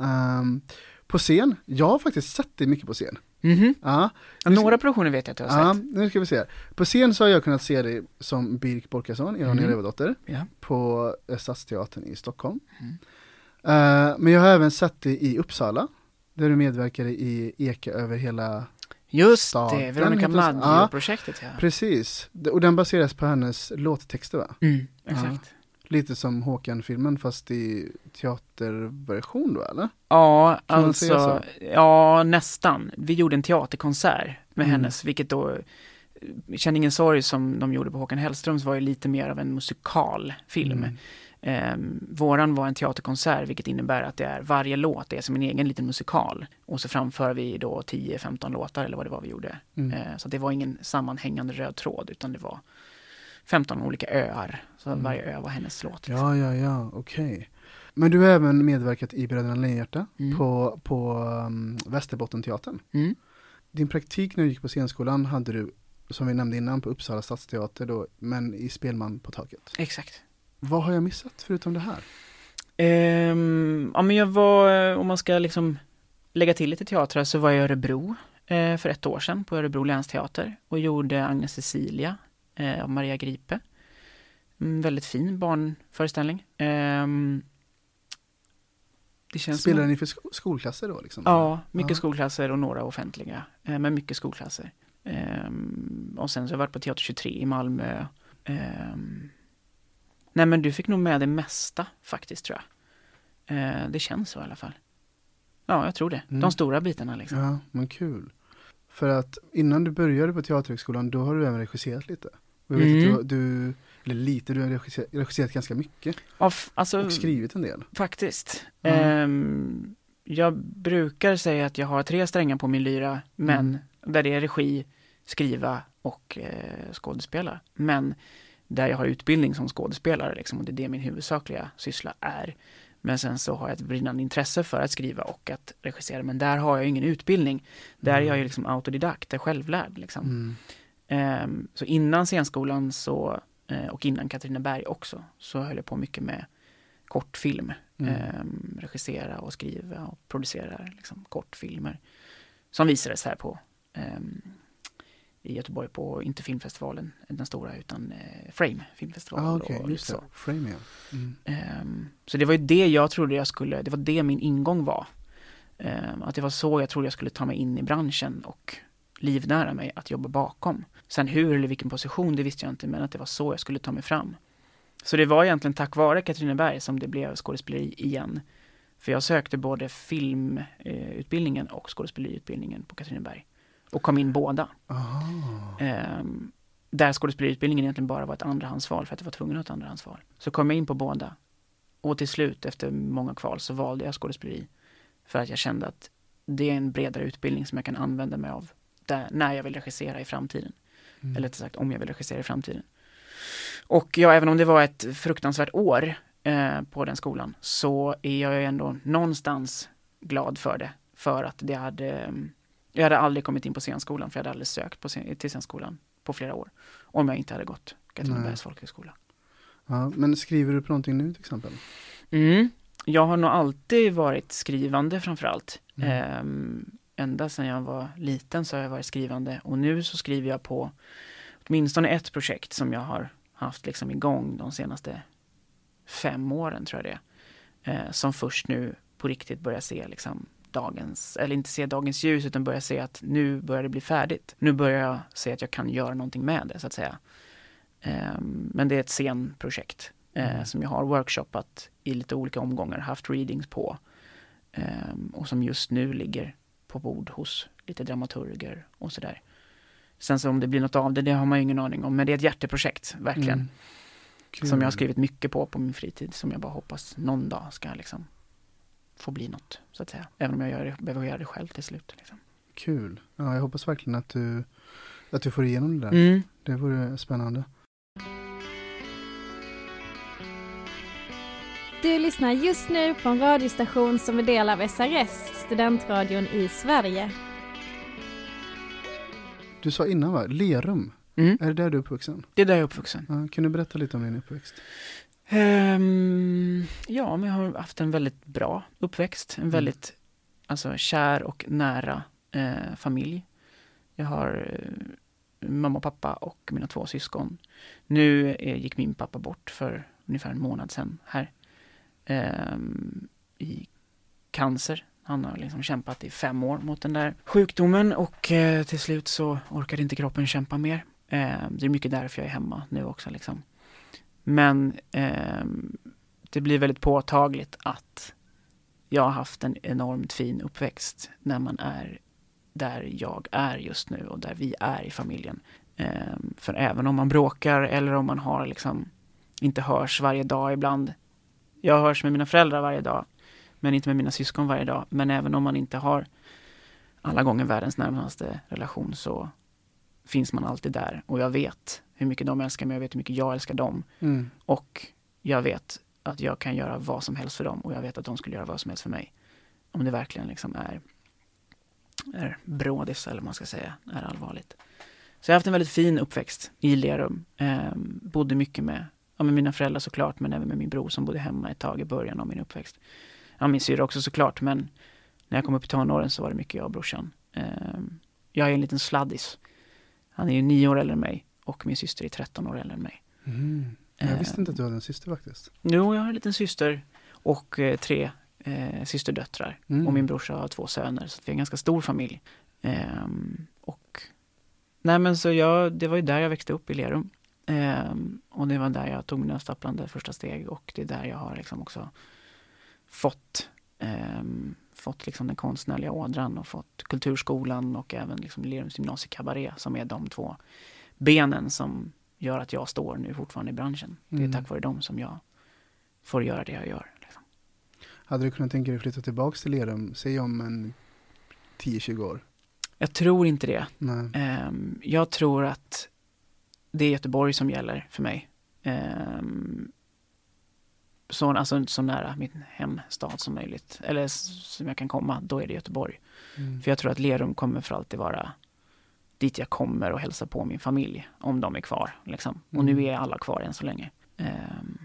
Ehm, på scen, jag har faktiskt sett det mycket på scen. Mhm. Ja, Ja, Några produktioner vet jag att du har ja, sett. nu ska vi se. På scen så har jag kunnat se det som Birk Borkason, Ronja Mhm. Rövardotter, Ja. på eh, Stadsteatern i Stockholm. Mm. Eh, men jag har även sett det i Uppsala, där du medverkade i Eka över hela, Just Staden det, Veronica. Maggio-projektet ja. precis. Och den baseras på hennes låttexter va? Mm, exakt. Lite som Håkan-filmen fast i teaterversion då eller? Ja, Kan alltså, ja nästan. Vi gjorde en teaterkonsert med Mm. hennes, vilket då Känn ingen sorg som de gjorde på Håkan Hellströms var ju lite mer av en musikalfilm. Mm. Ehm, våran var en teaterkonsert vilket innebär att det är varje låt är som en egen liten musikal. Och så framför vi då 10-15 låtar eller vad det var vi gjorde. Mm. Ehm, så det var ingen sammanhängande röd tråd utan det var 15 olika öar. Så Mm. varje ö var hennes låt. Ja, ja, ja, okej. Men du har även medverkat i Bröderna Lejonhjärta Mm. på, på um, Västerbottenteatern. Mm. Din praktik när du gick på scenskolan hade du, som vi nämnde innan, på Uppsala stadsteater då, men i Spelman på taket. Exakt. Vad har jag missat förutom det här? Ehm, ja men jag var, om man ska liksom lägga till lite teatrar så var jag i Örebro eh, för ett år sedan på Örebro länsteater och gjorde Agnes Cecilia eh, av Maria Gripe. Mm, väldigt fin barnföreställning. Ehm, det känns som- Spelade ni för sko- skolklasser då? Liksom? Ja, mycket Ja. skolklasser och några offentliga. Eh, men mycket skolklasser. Ehm, och sen så har jag varit på Teater 23 i Malmö. Ehm, nej men du fick nog med det mesta faktiskt tror jag. Eh, det känns så i alla fall. Ja, jag tror det. Mm. De stora bitarna liksom. Ja, men kul. För att innan du började på Teaterhögskolan, då har du även regisserat lite. Och jag vet Mm. att du, du, eller lite, du har regisserat, regisserat ganska mycket Ja, alltså, och skrivit en del. faktiskt. Ja. Ehm, jag brukar säga att jag har tre strängar på min lyra, men Mm. där det är regi, skriva och eh, skådespela. Men där jag har utbildning som skådespelare liksom, och det är det min huvudsakliga syssla är. Men sen så har jag ett brinnande intresse för att skriva och att regissera, men där har jag ingen utbildning. Där är jag ju liksom autodidakt, är självlärd liksom. Mm. Ehm, så innan scenskolan så, eh, och innan Katrineberg också, så höll jag på mycket med kortfilm. Mm. Ehm, regissera och skriva och producera liksom, kortfilmer. Som visades här på ehm, i Göteborg på, inte filmfestivalen, den stora, utan eh, Frame filmfestival. Ah, okej, och just så. Frame, ja. Mm. Ehm, så det var ju det jag trodde jag skulle, det var det min ingång var. Ehm, att det var så jag trodde jag skulle ta mig in i branschen och livnära mig att jobba bakom. Sen hur eller vilken position, det visste jag inte, men att det var så jag skulle ta mig fram. Så det var egentligen tack vare Katrineberg som det blev skådespeleri igen. För jag sökte både filmutbildningen och skådespeleriutbildningen på Katrineberg. Och kom in båda. Ehm, där skådespeleriutbildningen egentligen bara var ett andrahandsval för att jag var tvungen att ha ett andrahandsval. Så kom jag in på båda. Och till slut efter många kval så valde jag skådespeleri. För att jag kände att det är en bredare utbildning som jag kan använda mig av där, när jag vill regissera i framtiden. Mm. Eller rättare sagt om jag vill regissera i framtiden. Och ja, även om det var ett fruktansvärt år eh, på den skolan så är jag ju ändå någonstans glad för det. För att det hade, jag hade aldrig kommit in på scenskolan för jag hade aldrig sökt på scen, till scenskolan på flera år. Om jag inte hade gått Katrinebergs folkhögskola. Ja, men skriver du på någonting nu till exempel? Mm. Jag har nog alltid varit skrivande framförallt. Mm. Ehm, ända sedan jag var liten så har jag varit skrivande och nu så skriver jag på åtminstone ett projekt som jag har haft liksom igång de senaste fem åren tror jag det är. Eh, som först nu på riktigt börjar se liksom dagens, eller inte se dagens ljus utan börjar se att nu börjar det bli färdigt. Nu börjar jag se att jag kan göra någonting med det så att säga. Ehm, men det är ett scenprojekt eh, Mm. som jag har workshoppat i lite olika omgångar, haft readings på. Ehm, och som just nu ligger på bord hos lite dramaturger och sådär. Sen så om det blir något av det, det har man ju ingen aning om. Men det är ett hjärteprojekt, verkligen. Mm. Som jag har skrivit mycket på på min fritid. Som jag bara hoppas någon dag ska liksom får bli något, så att säga. Även om jag gör det, behöver göra det själv till slut. Liksom. Kul. Ja, jag hoppas verkligen att du, att du får igenom det där. Mm. Det vore spännande. Du lyssnar just nu på en radiostation som är del av SRS, studentradion i Sverige. Du sa innan va, Lerum. Mm. Är det där du är uppvuxen? Det är där jag är uppvuxen. Ja, kan du berätta lite om din uppväxt? Ehm, ja, men jag har haft en väldigt bra uppväxt. En väldigt alltså, kär och nära eh, familj. Jag har eh, mamma och pappa och mina två syskon. Nu eh, gick min pappa bort för ungefär en månad sedan här. Ehm, I cancer. Han har liksom kämpat i fem år mot den där sjukdomen och eh, till slut så orkade inte kroppen kämpa mer. Ehm, det är mycket därför jag är hemma nu också liksom. Men eh, det blir väldigt påtagligt att jag har haft en enormt fin uppväxt när man är där jag är just nu och där vi är i familjen. Eh, för även om man bråkar eller om man har liksom inte hörs varje dag ibland. Jag hörs med mina föräldrar varje dag, men inte med mina syskon varje dag. Men även om man inte har alla gånger världens närmaste relation så finns man alltid där. Och jag vet hur mycket de älskar mig, jag vet hur mycket jag älskar dem. Mm. Och jag vet att jag kan göra vad som helst för dem och jag vet att de skulle göra vad som helst för mig. Om det verkligen liksom är, är brådis eller vad man ska säga, är allvarligt. Så jag har haft en väldigt fin uppväxt i Lerum. Eh, bodde mycket med, ja, med mina föräldrar såklart, men även med min bror som bodde hemma ett tag i början av min uppväxt. Ja, min syrra också såklart, men när jag kom upp i tonåren så var det mycket jag och brorsan. Eh, jag är en liten sladdis. Han är ju nio år äldre än mig och min syster är 13 år äldre än mig. Mm. Jag Eh, visste inte att du hade en syster faktiskt. Jo, jag har en liten syster och eh, tre eh, systerdöttrar. Mm. Och min brorsa har två söner, så vi är en ganska stor familj. Ehm, och nej men så jag, det var ju där jag växte upp i Lerum. Ehm, och det var där jag tog mina stapplande första steg och det är där jag har liksom också fått ehm, fått liksom den konstnärliga ådran och fått kulturskolan och även liksom Lerums gymnasiekabaré som är de två benen som gör att jag står nu fortfarande i branschen. Det är Mm. tack vare dem som jag får göra det jag gör. Liksom. Hade du kunnat tänka dig att flytta tillbaks till Lerum, säg om en 10-20 år? Jag tror inte det. Ehm, jag tror att det är Göteborg som gäller för mig. Ehm, så, alltså, så nära min hemstad som möjligt. Eller som jag kan komma, då är det Göteborg. Mm. För jag tror att Lerum kommer för alltid vara dit jag kommer och hälsa på min familj. Om de är kvar. Liksom. Och Mm. nu är alla kvar än så länge. Ehm,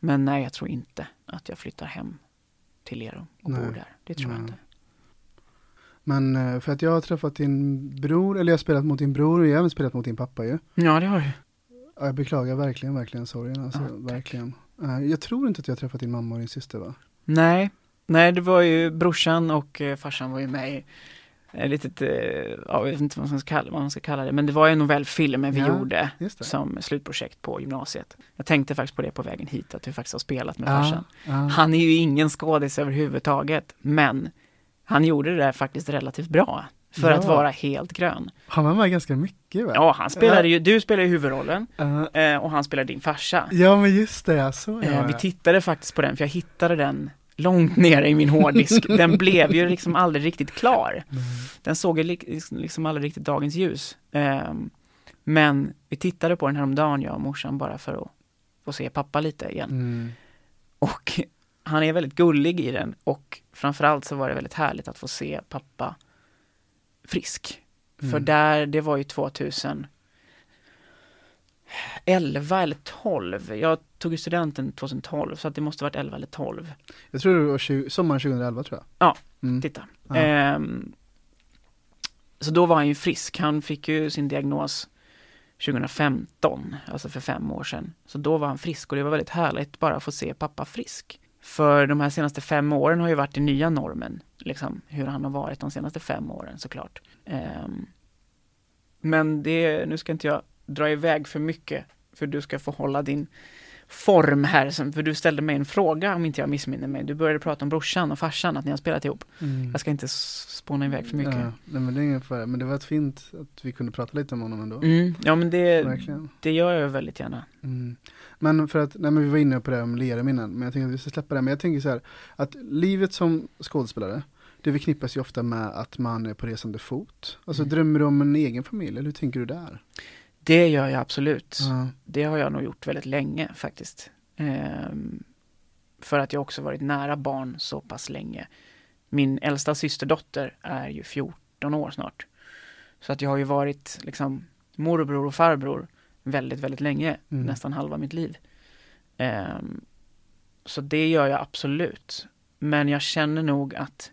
men nej, jag tror inte att jag flyttar hem till Lerum och Nej. bor där. Det tror jag Nej. inte. Men eh, för att jag har träffat din bror, eller jag har spelat mot din bror och jag har även spelat mot din pappa ju. Ja, det har du. Ja, Jag beklagar verkligen, verkligen sorgen alltså, Ja, verkligen. Eh, Jag tror inte att jag har träffat din mamma och din syster va? Nej, nej det var ju brorsan och eh, farsan var ju med i ett litet, eh, ja, jag vet inte vad man, ska kalla, vad man ska kalla det, men det var en novellfilm vi Ja, gjorde som slutprojekt på gymnasiet. Jag tänkte faktiskt på det på vägen hit, att du faktiskt har spelat med Ja, farsan. ja. Han är ju ingen skådis överhuvudtaget, men han gjorde det där faktiskt relativt bra. För Ja. att vara helt grön. Han var med ganska mycket va? Ja, han spelade ju, du spelade ju huvudrollen Eh, eh, och han spelade din farsa. ja men just det, Eh, ja, vi tittade faktiskt på den, för jag hittade den långt nere i min hårddisk. Den blev ju liksom aldrig riktigt klar. Den såg ju li- liksom aldrig riktigt dagens ljus. Ehm, men vi tittade på den häromdagen, jag och morsan, bara för att få se pappa lite igen. Mm. Och han är väldigt gullig i den och framförallt så var det väldigt härligt att få se pappa frisk. För Mm. där, det var ju 2011 eller 12. Jag tog studenten 2012 så att det måste varit 11 eller 12. Jag tror det var 20, sommaren 2011 tror jag. Ja, Mm. Titta. Ehm, så då var han ju frisk. Han fick ju sin diagnos 2015, alltså för fem år sedan. Så då var han frisk och det var väldigt härligt bara att få se pappa frisk. För de här senaste fem åren har ju varit den nya normen, liksom hur han har varit de senaste fem åren såklart. Ehm, men det, nu ska inte jag dra iväg för mycket, för du ska få hålla din form här, för du ställde mig en fråga om inte jag missminner mig. Du började prata om brorsan och farsan, att ni har spelat ihop. Mm. Jag ska inte spåna iväg för mycket. Ja, nej, men det är ingen fara. Men det var fint att vi kunde prata lite om honom ändå. Mm, ja men det, Verkligen. det gör jag väldigt gärna. Mm. Men för att, nej men vi var inne på det om Lerum innan, men jag tänker att vi ska släppa det. Men jag tänker så här, att livet som skådespelare, det förknippas ju ofta med att man är på resande fot. Alltså Mm. drömmer du om en egen familj, eller hur tänker du där? Det gör jag absolut. Ja. Det har jag nog gjort väldigt länge faktiskt. Ehm, för att jag också varit nära barn så pass länge. Min äldsta systerdotter är ju 14 år snart. Så att jag har ju varit liksom morbror och farbror väldigt, väldigt länge. Mm. Nästan halva mitt liv. Ehm, så det gör jag absolut. Men jag känner nog att,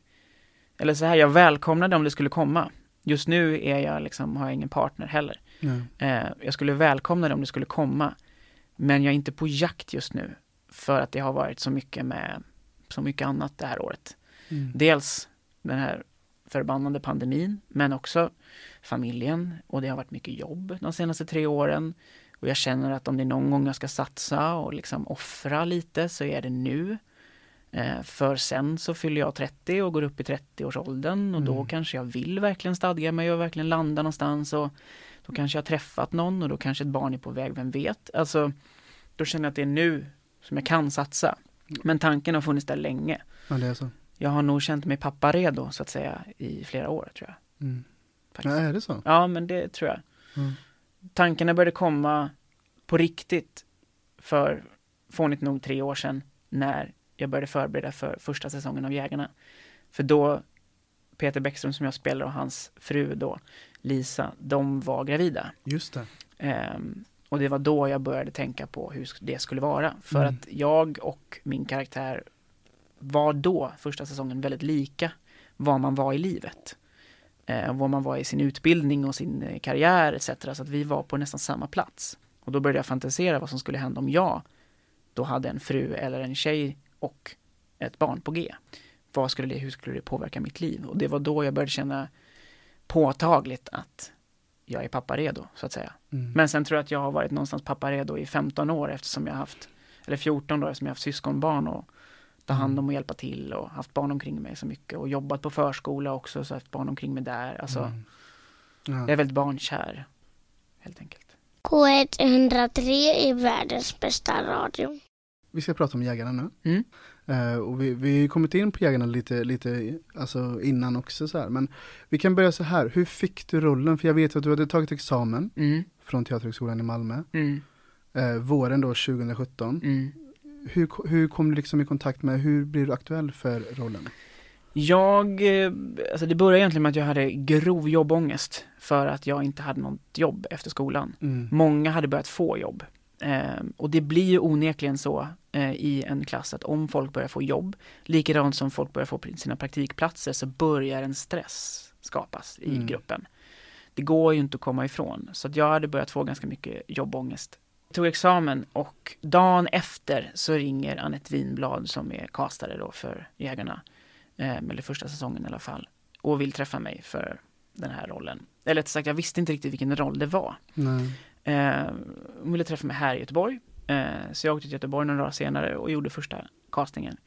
eller så här, jag välkomnade om det skulle komma. Just nu är jag liksom, har jag ingen partner heller. Eh, jag skulle välkomna det om det skulle komma. Men jag är inte på jakt just nu. För att det har varit så mycket med så mycket annat det här året. Mm. Dels den här förbannade pandemin, men också familjen. Och det har varit mycket jobb de senaste tre åren. Och jag känner att om det är någon gång jag ska satsa och liksom offra lite så är det nu. Eh, för sen så fyller jag 30 och går upp i 30-årsåldern och då Mm. kanske jag vill verkligen stadga mig och verkligen landa någonstans och då kanske jag har träffat någon och då kanske ett barn är på väg, vem vet? Alltså, då känner jag att det är nu som jag kan satsa. Men tanken har funnits där länge. ja, det är så. Jag har nog känt mig pappa redo så att säga i flera år tror jag. Mm. Ja, är det så? Ja, men det tror jag. Mm. Tankarna började komma på riktigt för fånigt nog tre år sedan när jag började förbereda för första säsongen av Jägarna. För då, Peter Bäckström som jag spelar och hans fru då, Lisa, de var gravida. Just det. Ehm, och det var då jag började tänka på hur det skulle vara. För Mm. att jag och min karaktär var då, första säsongen, väldigt lika vad man var i livet. Eh, vad man var i sin utbildning och sin eh, karriär etc. Så att vi var på nästan samma plats. Och då började jag fantisera vad som skulle hända om jag då hade en fru eller en tjej och ett barn på G. Vad skulle det, hur skulle det påverka mitt liv? Och det var då jag började känna påtagligt att jag är pappa redo så att säga. Mm. Men sen tror jag att jag har varit någonstans pappa redo i 15 år eftersom jag haft, eller 14 då eftersom jag haft syskonbarn och ta hand om och hjälpa till och haft barn omkring mig så mycket och jobbat på förskola också så haft barn omkring mig där. Alltså, Mm. Ja. jag är väldigt barnkär. Helt enkelt. K103 är världens bästa radio. Vi ska prata om Jägarna nu. Mm. Eh, och vi, vi har kommit in på Jägarna lite, lite alltså innan också så här. Men vi kan börja så här. Hur fick du rollen? För jag vet att du hade tagit examen Mm, från Teaterhögskolan i Malmö. mm, Eh, våren då 2017. mm. Hur, hur kom du liksom i kontakt med, hur blir du aktuell för rollen? Jag, eh, alltså det började egentligen med att jag hade grov jobbångest för att jag inte hade något jobb efter skolan. Mm. Många hade börjat få jobb. Eh, och det blir ju onekligen så eh, i en klass att om folk börjar få jobb, likadant som folk börjar få sina praktikplatser, så börjar en stress skapas i Mm. gruppen. Det går ju inte att komma ifrån. Så jag hade börjat få ganska mycket jobbångest. Jag tog examen och dagen efter så ringer Anette Winblad som är castare då för Jägarna, eh, eller första säsongen i alla fall, och vill träffa mig för den här rollen. Eller rättare sagt, jag visste inte riktigt vilken roll det var. Nej. Eh, hon ville träffa mig här i Göteborg. Eh, så jag åkte till Göteborg några dagar senare och gjorde första castingen.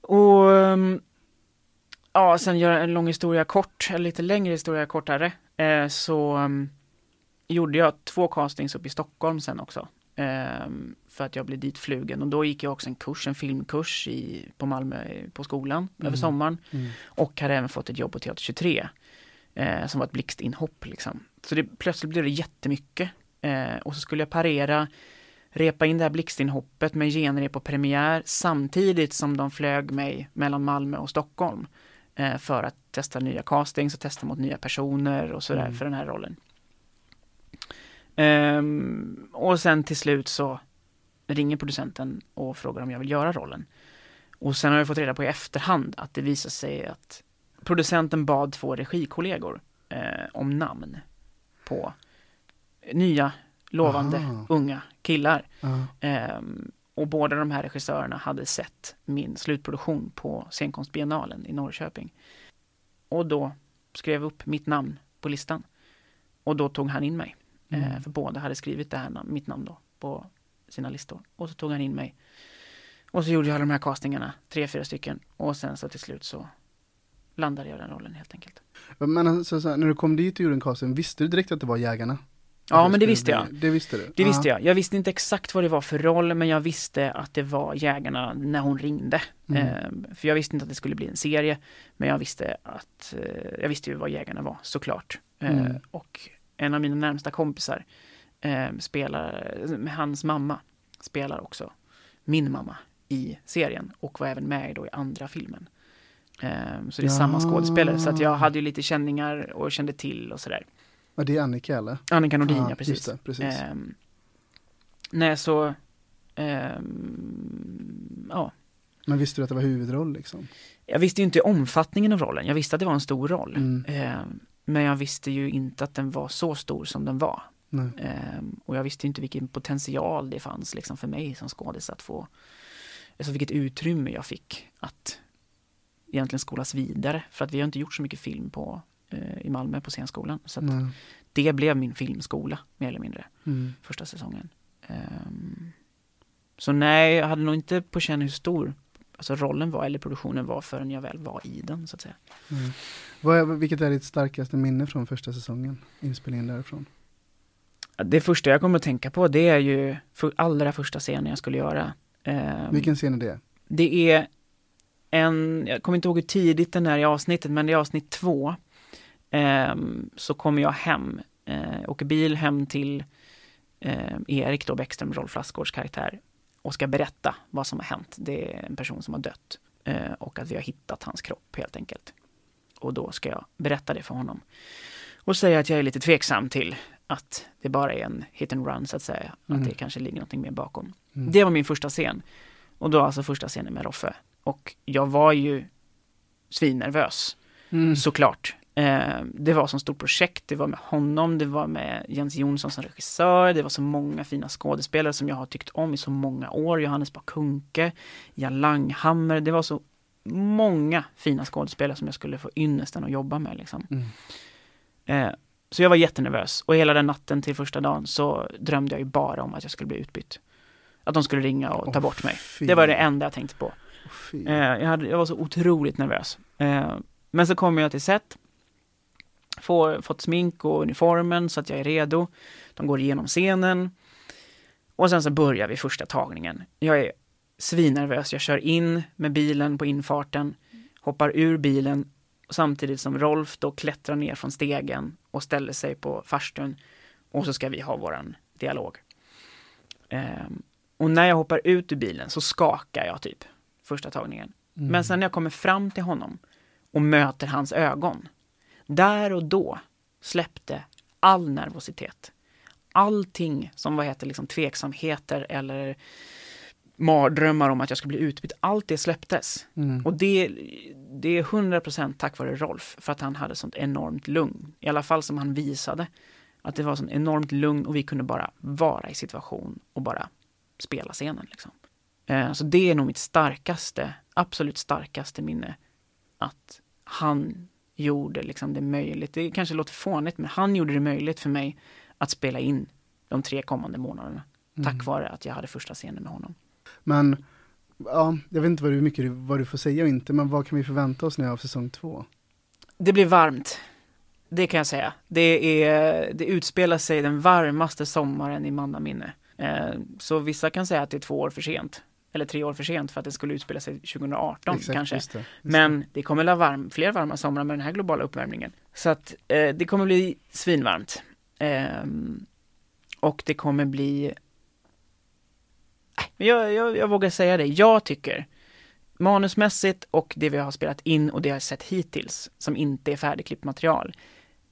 Och ehm, ja, sen göra en lång historia kort, eller lite längre historia kortare, eh, så ehm, gjorde jag två castings upp i Stockholm sen också. ehm, för att jag blev dit flugen och då gick jag också en kurs, en filmkurs i, på Malmö på skolan Mm. över sommaren. Mm. Och hade även fått ett jobb på Teater 23. Eh, som var ett blixtinhopp liksom. Så det, plötsligt blev det jättemycket. Eh, och så skulle jag parera, repa in det här blixtinhoppet med genrep och premiär samtidigt som de flög mig mellan Malmö och Stockholm. Eh, för att testa nya castings och testa mot nya personer och sådär Mm. för den här rollen. Ehm, och sen till slut så ringer producenten och frågar om jag vill göra rollen. Och sen har jag fått reda på i efterhand att det visar sig att producenten bad två regikollegor eh, om namn på nya lovande Aha. unga killar. Ehm, och båda de här regissörerna hade sett min slutproduktion på scenkonstbiennalen i Norrköping. Och då skrev upp mitt namn på listan. Och då tog han in mig. Eh, Mm. för båda hade skrivit det här nam- mitt namn då på sina listor. Och så tog han in mig. Och så gjorde jag alla de här castingarna, tre, fyra stycken. Och sen så till slut så landade jag i den rollen helt enkelt. Men alltså, så när du kom dit och gjorde en casting, visste du direkt att det var Jägarna? Ja, Att men det visste jag. Det visste du? Det visste jag. Jag visste inte exakt vad det var för roll, men jag visste att det var Jägarna när hon ringde. Mm. Ehm, för jag visste inte att det skulle bli en serie, men jag visste att, eh, jag visste ju vad Jägarna var, såklart. Ehm, Mm. och en av mina närmsta kompisar ehm, spelar, hans mamma, spelar också min mamma i serien och var även med då i andra filmen. Ehm, så det är samma Ja. skådespelare, så att jag hade ju lite känningar och kände till och sådär. Ja, det är Annika eller? Annika Nordin, Ja, precis. det, precis. Ehm, nej, så... ehm, ja. Men visste du att det var huvudroll liksom? Jag visste ju inte omfattningen av rollen. Jag visste att det var en stor roll. Mm. Ehm, men jag visste ju inte att den var så stor som den var. Ehm, och jag visste inte vilken potential det fanns liksom för mig som skådis att få, alltså vilket utrymme jag fick att egentligen skolas vidare. För att vi har inte gjort så mycket film på, eh, i Malmö på scenskolan. Så det blev min filmskola, mer eller mindre. Mm. första säsongen. Ehm, så nej, jag hade nog inte på känn hur stor alltså rollen var eller produktionen var förrän jag väl var i den så att säga. Mm. Vad är, vilket är ditt starkaste minne från första säsongen? Inspelningen därifrån? Det första jag kommer att tänka på det är ju för allra första scenen jag skulle göra. Ehm, Vilken scen är det? Det är en, jag kommer inte ihåg hur tidigt den är i avsnittet, men det är avsnitt två. Ehm, så kommer jag hem, eh, åker bil hem till eh, Erik då, Bäckström, Rolf Lassgårds karaktär och ska berätta vad som har hänt. Det är en person som har dött eh, och att vi har hittat hans kropp helt enkelt. Och då ska jag berätta det för honom. Och säga att jag är lite tveksam till att det bara är en hit and run så att säga. Mm. Att det kanske ligger någonting mer bakom. Mm. Det var min första scen. Och då alltså första scenen med Roffe. Och jag var ju svinnervös, Mm. såklart. Eh, det var som stort projekt, det var med honom, det var med Jens Jonsson som regissör, det var så många fina skådespelare som jag har tyckt om i så många år. Johannes Bakunke, Jan Langhammer, det var så många fina skådespelare som jag skulle få ynnesten att jobba med. Liksom. Mm. Eh, så jag var jättenervös och hela den natten till första dagen så drömde jag ju bara om att jag skulle bli utbytt. Att de skulle ringa och ta Åh, bort mig. fy. Det var det enda jag tänkte på. Eh, jag, hade, jag var så otroligt nervös. Eh, men så kommer jag till set. Får, fått smink och uniformen så att jag är redo. De går igenom scenen. Och sen så börjar vi första tagningen. Jag är svinnervös. Jag kör in med bilen på infarten. Hoppar ur bilen samtidigt som Rolf då klättrar ner från stegen och ställer sig på farstun. Och så ska vi ha våran dialog. Eh, och när jag hoppar ut ur bilen så skakar jag typ första tagningen. Mm. Men sen när jag kommer fram till honom och möter hans ögon, där och då släppte all nervositet. Allting som vad heter liksom tveksamheter eller mardrömmar om att jag skulle bli utbytt, allt det släpptes. Mm. Och det, det är 100% tack vare Rolf, för att han hade sånt enormt lugn. I alla fall som han visade. Att det var sånt enormt lugn och vi kunde bara vara i situation och bara spela scenen. Liksom. Eh, Så det är nog mitt starkaste, absolut starkaste minne. Att han gjorde liksom det möjligt. Det kanske låter fånigt, men han gjorde det möjligt för mig att spela in de tre kommande månaderna. Mm. Tack vare att jag hade första scenen med honom. Men, ja, jag vet inte vad du, mycket, vad du får säga och inte, men vad kan vi förvänta oss nu av säsong två? Det blir varmt. Det kan jag säga. Det, är, det utspelar sig den varmaste sommaren i mannaminne. Eh, så vissa kan säga att det är två år för sent. Eller tre år för sent för att det skulle utspela sig 2018 Exakt, kanske. just det, just Men det kommer att varm, fler varma somrar med den här globala uppvärmningen. Så att eh, det kommer bli svinvarmt. Ehm, och det kommer bli... Äh, Jag, jag, jag vågar säga det. Jag tycker manusmässigt och det vi har spelat in och det jag har sett hittills som inte är färdigklippt material.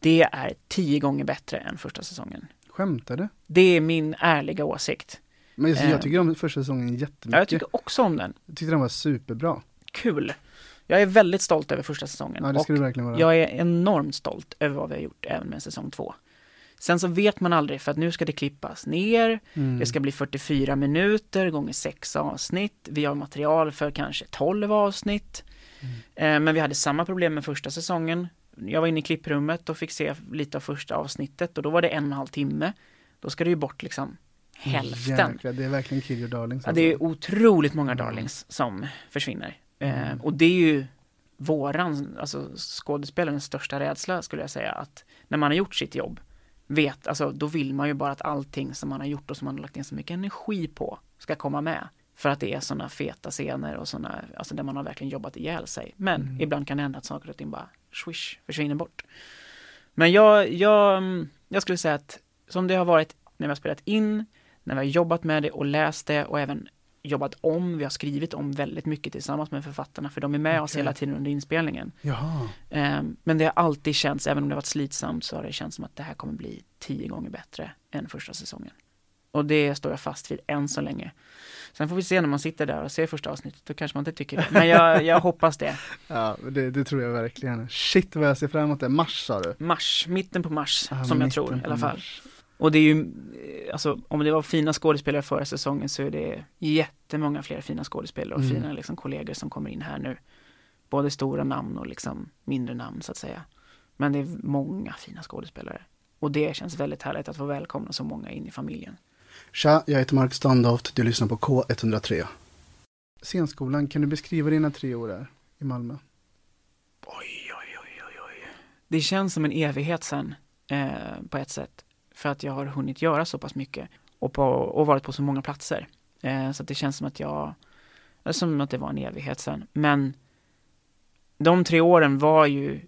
Det är tio gånger bättre än första säsongen. Skämtar du? Det är min ärliga åsikt. Men Eh. jag tycker om första säsongen jättemycket. Ja, jag tycker också om den. jag tyckte den var superbra. Kul. Jag är väldigt stolt över första säsongen. Ja, det ska och du verkligen vara. Jag är enormt stolt över vad vi har gjort även med säsong två. Sen så vet man aldrig för att nu ska det klippas ner. Mm. Det ska bli 44 minuter gånger sex avsnitt. Vi har material för kanske 12 avsnitt. Mm. Eh, Men vi hade samma problem med första säsongen. Jag var inne i klipprummet och fick se lite av första avsnittet och då var det en och en halv timme. Då ska det ju bort liksom hälften. Jäklar, det är verkligen kill your darlings. Ja, det är alltså. otroligt många darlings som försvinner. Eh, och det är ju våran, alltså skådespelarens största rädsla skulle jag säga, att när man har gjort sitt jobb, vet, alltså då vill man ju bara att allting som man har gjort och som man har lagt in så mycket energi på ska komma med. För att det är sådana feta scener och sådana, alltså där man har verkligen jobbat ihjäl sig. Men Mm. ibland kan det hända att saker och ting bara swish, försvinner bort. Men jag, jag, jag skulle säga att som det har varit när vi har spelat in, när vi har jobbat med det och läst det och även jobbat om, vi har skrivit om väldigt mycket tillsammans med författarna för de är med oss Okej. hela tiden under inspelningen. Eh, Men det har alltid känts, även om det har varit slitsamt, så har det känts som att det här kommer bli tio gånger bättre än första säsongen. Och det står jag fast vid än så länge. Sen får vi se när man sitter där och ser första avsnittet, då kanske man inte tycker det. Men jag, jag hoppas det. Ja, det, det tror jag verkligen. Shit vad jag ser fram emot det. Mars sa du? Mars, mitten på mars, Ja, som jag tror i alla fall. mars. Och det är ju, eh, alltså om det var fina skådespelare förra säsongen så är det jättemånga fler fina skådespelare och Mm. fina liksom, kollegor som kommer in här nu. Både stora namn och liksom mindre namn så att säga. Men det är många fina skådespelare. Och det känns väldigt härligt att få välkomna så många in i familjen. Tja, jag heter Mark Standoft. Du lyssnar på K103. Scenskolan, kan du beskriva dina tre år där i Malmö? Oj, oj, oj, oj, oj. Det känns som en evighet sen eh, på ett sätt. För att jag har hunnit göra så pass mycket och, på, och varit på så många platser. Eh, så att det känns som att jag, som att det var en evighet sen. Men de tre åren var ju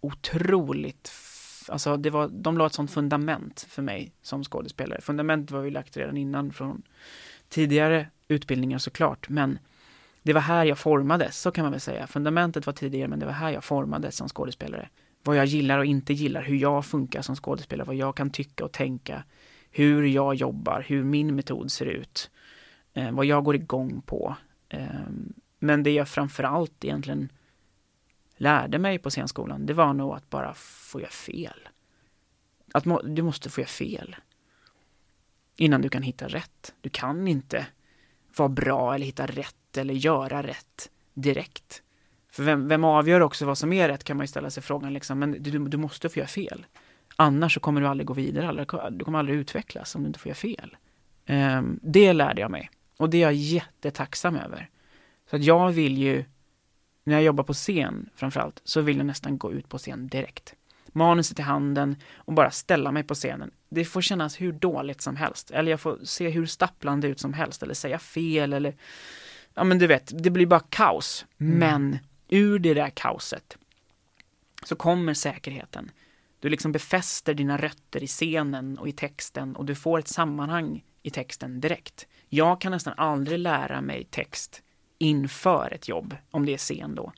otroligt, alltså det var, de la ett sånt fundament för mig som skådespelare. Fundamentet var ju lagt redan innan från tidigare utbildningar såklart, men det var här jag formades, så kan man väl säga. Fundamentet var tidigare, men det var här jag formades som skådespelare. Vad jag gillar och inte gillar, hur jag funkar som skådespelare, vad jag kan tycka och tänka, hur jag jobbar, hur min metod ser ut, eh, vad jag går igång på. Eh, men det jag framförallt egentligen lärde mig på scenskolan, det var nog att bara få göra fel. Att må, du måste få göra fel. Innan du kan hitta rätt. Du kan inte vara bra eller hitta rätt eller göra rätt direkt. För vem, vem avgör också vad som är rätt kan man ju ställa sig frågan liksom, men du, du måste få göra fel. Annars så kommer du aldrig gå vidare, du kommer aldrig utvecklas om du inte får göra fel. Ehm, det lärde jag mig och det är jag jättetacksam över. Så att jag vill ju, när jag jobbar på scen framförallt, så vill jag nästan gå ut på scen direkt. Manuset i handen och bara ställa mig på scenen. Det får kännas hur dåligt som helst, eller jag får se hur stapplande ut som helst, eller säga fel, eller ja men du vet, det blir bara kaos. Men ur det där kaoset så kommer säkerheten. Du liksom befäster dina rötter i scenen och i texten och du får ett sammanhang i texten direkt. Jag kan nästan aldrig lära mig text inför ett jobb, om det är scen då.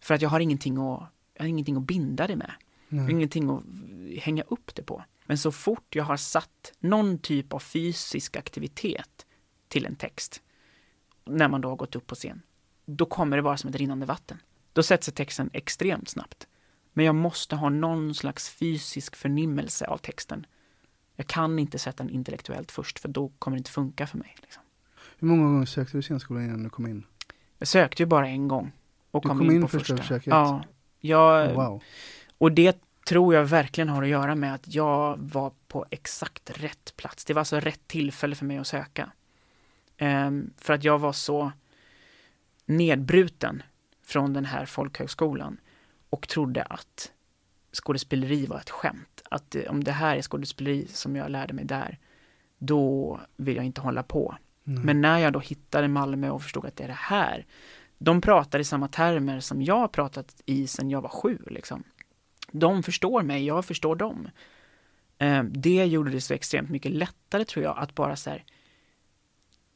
För att jag har ingenting att, jag har ingenting att binda det med. Har ingenting att hänga upp det på. Men så fort jag har satt någon typ av fysisk aktivitet till en text, när man då har gått upp på scen, då kommer det vara som ett rinnande vatten. Då sätter sig texten extremt snabbt. Men jag måste ha någon slags fysisk förnimmelse av texten. Jag kan inte sätta den intellektuellt först, för då kommer det inte funka för mig. Liksom. Hur många gånger sökte du scenskolan innan du kom in? Jag sökte ju bara en gång och Du kom, kom in, in på första försöket? Ja, jag, Oh, wow. och det tror jag verkligen har att göra med att jag var på exakt rätt plats. Det var alltså rätt tillfälle för mig att söka. Ehm, för att jag var så nedbruten från den här folkhögskolan och trodde att skådespeleri var ett skämt. Att eh, om det här är skådespeleri som jag lärde mig där, då vill jag inte hålla på. Men när jag då hittade Malmö och förstod att det är det här, de pratar i samma termer som jag pratat i sedan jag var sju. Liksom. De förstår mig, jag förstår dem. Eh, Det gjorde det så extremt mycket lättare tror jag att bara så här,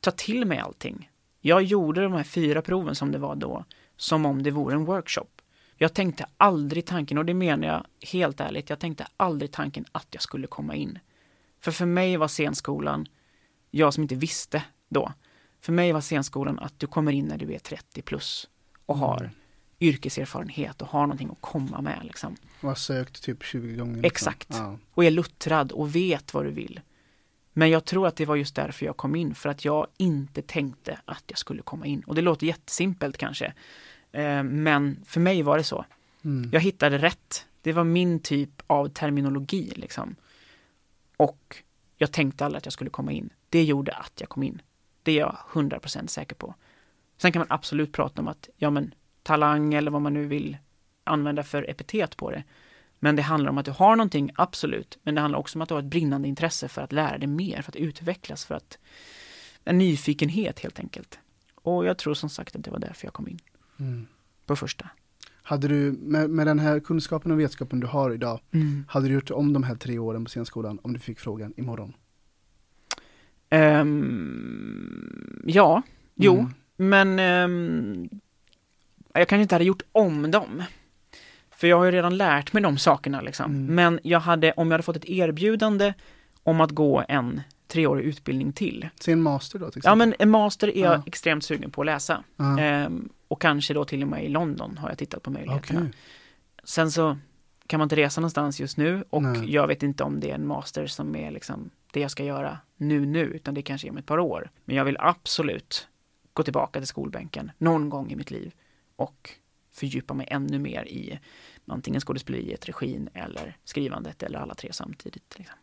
ta till mig allting. Jag gjorde de här fyra proven som det var då, som om det vore en workshop. Jag tänkte aldrig tanken, och det menar jag helt ärligt, jag tänkte aldrig tanken att jag skulle komma in. För för mig var scenskolan, jag som inte visste då, för mig var scenskolan att du kommer in när du är 30 plus och har yrkeserfarenhet och har någonting att komma med liksom. Och har sökt typ 20 gånger. liksom. Exakt. Ja. Och är luttrad och vet vad du vill. Men jag tror att det var just därför jag kom in, för att jag inte tänkte att jag skulle komma in. Och det låter jättesimpelt kanske. Eh, Men för mig var det så. Mm. Jag hittade rätt. Det var min typ av terminologi liksom. Och jag tänkte aldrig att jag skulle komma in. Det gjorde att jag kom in. Det är jag 100% säker på. Sen kan man absolut prata om att, ja men, talang eller vad man nu vill använda för epitet på det. Men det handlar om att du har någonting, absolut. Men det handlar också om att du har ett brinnande intresse för att lära dig mer, för att utvecklas, för att en nyfikenhet helt enkelt. Och jag tror som sagt att det var därför jag kom in. Mm. På första. Hade du, med, med den här kunskapen och vetskapen du har idag, hade du gjort om de här tre åren på scenskolan om du fick frågan imorgon? Ehm, ja, jo, Mm. men ehm, jag kanske inte hade gjort om dem. För jag har ju redan lärt mig de sakerna liksom. Mm. Men jag hade, om jag hade fått ett erbjudande om att gå en treårig utbildning till. Se en master då till Ja men en master är jag Ja. extremt sugen på att läsa. Ja. Ehm, och kanske då till och med i London har jag tittat på möjligheterna. Okej. Sen så kan man inte resa någonstans just nu och Nej. jag vet inte om det är en master som är liksom det jag ska göra nu nu, utan det kanske är om ett par år. Men jag vill absolut gå tillbaka till skolbänken någon gång i mitt liv och fördjupa mig ännu mer i antingen skådespeleriet, regin eller skrivandet eller alla tre samtidigt. Liksom.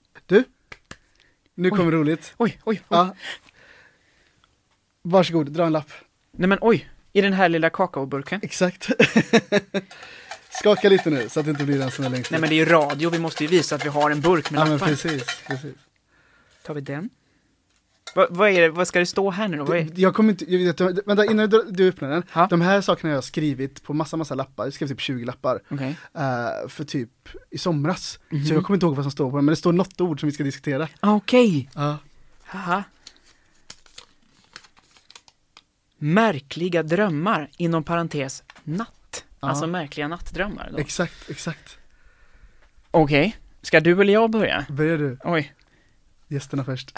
Nu kommer roligt. Oj, oj, oj. Ja. Varsågod, dra en lapp. Nej men oj, i den här lilla kakaoburken. Exakt. Skaka lite nu så att det inte blir den som är längst Nej men det är ju radio, vi måste ju visa att vi har en burk med Ja men lappar. precis, precis. Tar vi den? Va, vad är det, vad ska det stå här nu då? Är... Jag kommer inte, jag vet, vänta innan du, du öppnar den. Ja. De här sakerna har jag skrivit på massa, massa lappar. Jag skrev typ 20 lappar. Okej. eh, för typ i somras. Mhm. Så jag kommer inte ihåg vad som står på den, men det står något ord som vi ska diskutera. Ah, Okej. Ja. Haha. Märkliga drömmar, inom parentes natt. Ja. Alltså märkliga nattdrömmar. då. Exakt, exakt. Okej, ska du eller jag börja? Börjar du? Oj, Gästerna först.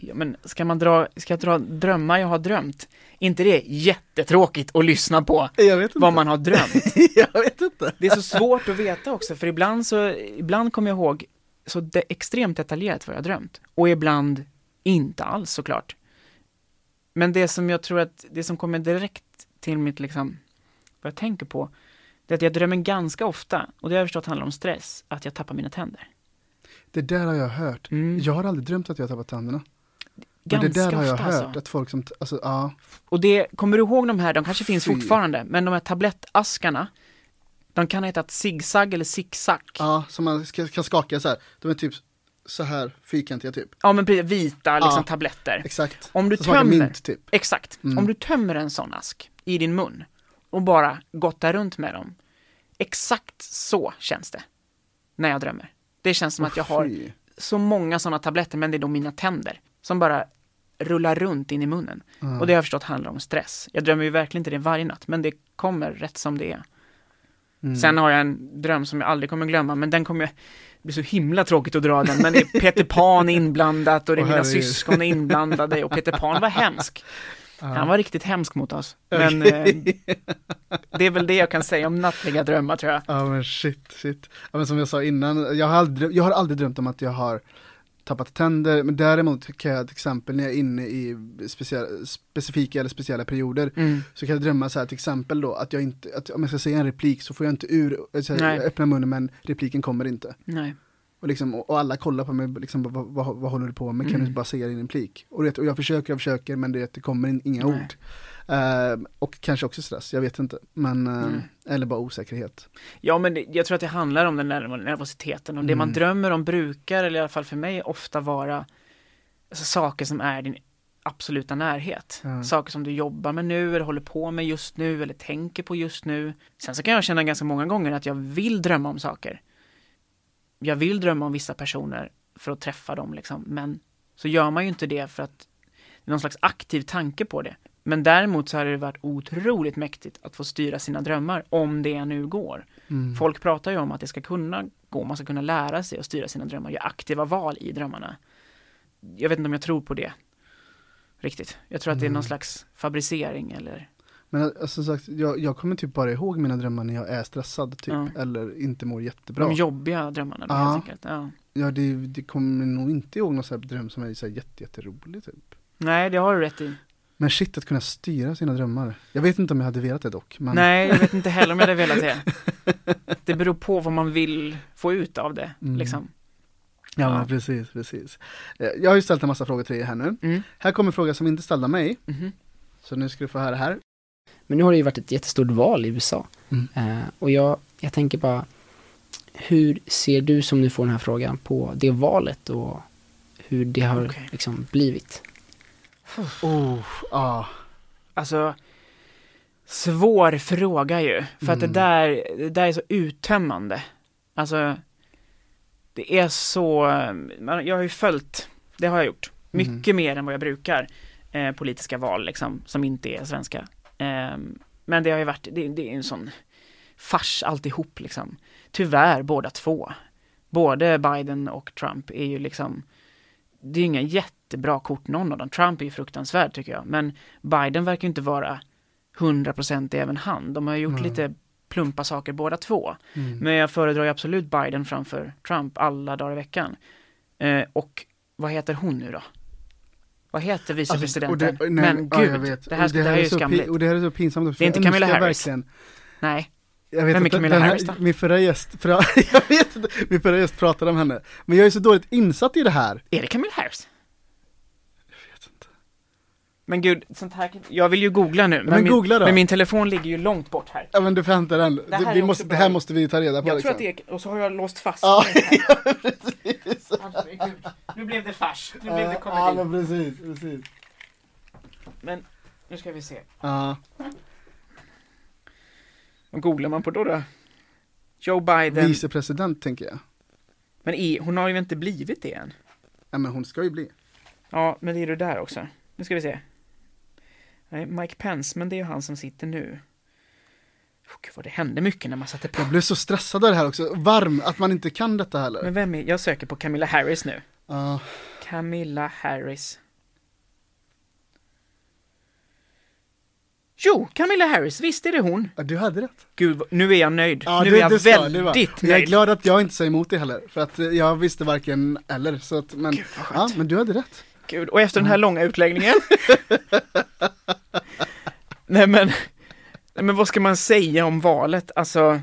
Ja, men ska man dra, ska jag dra drömmar jag har drömt? inte det jättetråkigt att lyssna på vad man har drömt? jag vet inte. Det är så svårt att veta också, för ibland så, ibland kommer jag ihåg så de, extremt detaljerat vad jag har drömt. Och ibland inte alls såklart. Men det som jag tror att, det som kommer direkt till mitt liksom, vad jag tänker på, det är att jag drömmer ganska ofta, och det har jag förstått handlar om stress, att jag tappar mina tänder. Det där har jag hört. Mm. Jag har aldrig drömt att jag har tappat tänderna. Ganska Men det där har jag hört, alltså. att folk som, alltså ja. Och det, kommer du ihåg de här, de kanske finns Fy. fortfarande, men de här tablettaskarna, de kan heta zigzag eller zigzag. Ja, som man ska, kan skaka så här. De är typ så här fyrkantiga typ. Ja men precis, vita liksom Ja. tabletter. Exakt. Om du smakar tömmer, mint typ. exakt, Mm. om du tömmer en sån ask i din mun och bara gottar runt med dem, exakt så känns det när jag drömmer. Det känns som att jag har Fy. så många sådana tabletter, men det är då mina tänder som bara rullar runt in i munnen. Ja. Och det har jag förstått handlar om stress. Jag drömmer ju verkligen inte det varje natt, men det kommer rätt som det är. Mm. Sen har jag en dröm som jag aldrig kommer glömma, men den kommer, det blir så himla tråkigt att dra den, men det är Peter Pan inblandat och det är mina syskon är inblandade och Peter Pan var hemsk. Han var riktigt hemsk mot oss. Men eh, det är väl det jag kan säga om nattliga drömmar tror jag. Ja men shit, shit. Ja, men som jag sa innan, jag har, aldrig, jag har aldrig drömt om att jag har tappat tänder, men däremot kan jag till exempel när jag är inne i speciella, specifika eller speciella perioder Mm. så kan jag drömma så här till exempel då att jag inte, att om jag ska säga en replik så får jag inte ur, alltså, Nej. jag öppnar munnen men repliken kommer inte. Nej. Och, liksom, och alla kollar på mig, liksom, vad, vad, vad håller du på med, kan Mm. du bara säga din replik? Och, det, och jag försöker, jag försöker men det, det kommer in, inga Nej. ord. Eh, och kanske också stress, jag vet inte. Men, eh, Mm. eller bara osäkerhet. Ja men det, jag tror att det handlar om den där nervositeten och det man Mm. drömmer om brukar, eller i alla fall för mig, ofta vara alltså, saker som är din absoluta närhet. Ja. Saker som du jobbar med nu, eller håller på med just nu, eller tänker på just nu. Sen så kan jag känna ganska många gånger att jag vill drömma om saker. Jag vill drömma om vissa personer för att träffa dem liksom, men så gör man ju inte det för att det är någon slags aktiv tanke på det. Men däremot så har det varit otroligt mäktigt att få styra sina drömmar, om det nu går. Mm. Folk pratar ju om att det ska kunna gå, man ska kunna lära sig att styra sina drömmar, göra aktiva val i drömmarna. Jag vet inte om jag tror på det riktigt. Jag tror att det är Mm. någon slags fabricering eller Men alltså, som sagt, jag, jag kommer typ bara ihåg mina drömmar när jag är stressad typ, Ja. eller inte mår jättebra. de jobbiga drömmarna då, Ja. helt enkelt. Ja. Ja, det, det kommer nog inte ihåg någon sån här dröm som är så här jätte, jätterolig typ. Nej, det har du rätt i. Men shit, att kunna styra sina drömmar. Jag vet inte om jag hade velat det dock. Men, Nej, jag vet inte heller om jag hade velat det. Det beror på vad man vill få ut av det, Mm. liksom. Ja, Ja. precis, precis. Eh, Jag har ju ställt en massa frågor till dig här nu. Mm. Här kommer en fråga som inte är ställd av mig, Mhm. så nu ska du få höra här. Men nu har det ju varit ett jättestort val i USA. Mm. Eh, och jag, jag tänker bara, hur ser du som nu får den här frågan på det valet och hur det har Okej. liksom blivit? Oh, ah. Alltså, svår fråga ju. För att det Mm. där, det där är så uttömmande. Alltså, det är så, jag har ju följt, det har jag gjort, Mm. mycket mer än vad jag brukar, eh, politiska val liksom, som inte är svenska. Ehm, men det har ju varit, det, det är en sån fars alltihop liksom. Tyvärr båda två. Både Biden och Trump är ju liksom, det är inga jättebra kort någon av dem. Trump är ju fruktansvärd tycker jag, men Biden verkar inte vara 100% även han. De har gjort Nej. lite plumpa saker båda två. Mm. Men jag föredrar ju absolut Biden framför Trump alla dagar i veckan. Eh, och vad heter hon nu då? Vad heter vicepresidenten? Alltså, det- nej, Men ja, gud, vet. det här, Och det här är ju skamligt. Och det här är så pinsamt också. Det är inte Camilla Harris. Verkligen, Nej, jag vet Vem är Camilla Harris då? Min förra gäst, jag vet inte, min förra gäst pratade om henne. Men jag är så dåligt insatt i det här. är det Camilla Harris? Jag vet inte. Men gud, sånt här, jag vill ju googla nu, men, men min, googla då. men min telefon ligger ju långt bort här. Ja men du får hämta den. Det här vi måste, det här måste vi ta reda på Jag liksom. tror att det är, och så har jag låst fast Ja, ja precis. Herregud, Nu blev det fars, nu blev det Ja, komedi. men precis, precis. Men, nu ska vi se. Ja, Vad googlar man på då då? Joe Biden, vicepresident tänker jag. men i, hon har ju inte blivit det än. Ja men hon ska ju bli. Ja, men det är det där också. Nu ska vi se. Nej, Mike Pence, men det är ju han som sitter nu. Oh, gud vad det hände mycket när man satte på. Jag blev så stressad av det här också. Varm, att man inte kan detta heller. Men vem är, jag söker på Camilla Harris nu. Ja, Camilla Harris. Jo, Camilla Harris, visst är det hon. ja, du hade rätt. Gud, nu är jag nöjd. Ja, nu det- är jag ska, väldigt Jag är nöjd. glad att jag inte säger emot det heller. För att eh, jag visste varken eller. Så att, men, Gud, ja, men du hade rätt. Gud, och efter den här långa utläggningen. nej men, nej men vad ska man säga om valet? Alltså,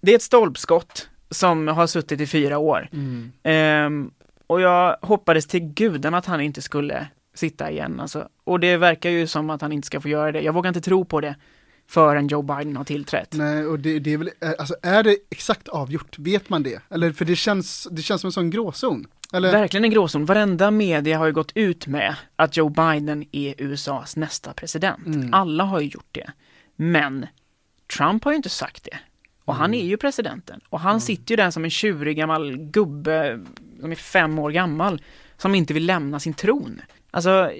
det är ett stolpskott som har suttit i fyra år. Mm. Ehm, och jag hoppades till gudarna att han inte skulle sitta igen alltså. Och det verkar ju som att han inte ska få göra det. Jag vågar inte tro på det förrän Joe Biden har tillträtt. Nej, och det, det är väl, eh, alltså är det exakt avgjort? Vet man det? Eller för det känns, det känns som en sån gråzon. Eller? Verkligen en gråzon. Varenda media har ju gått ut med att Joe Biden är USAs nästa president. Mm. Alla har ju gjort det. Men Trump har ju inte sagt det. Och han Mm. är ju presidenten. Och han sitter ju där som en tjurig gammal gubbe som är fem år gammal som inte vill lämna sin tron. Alltså,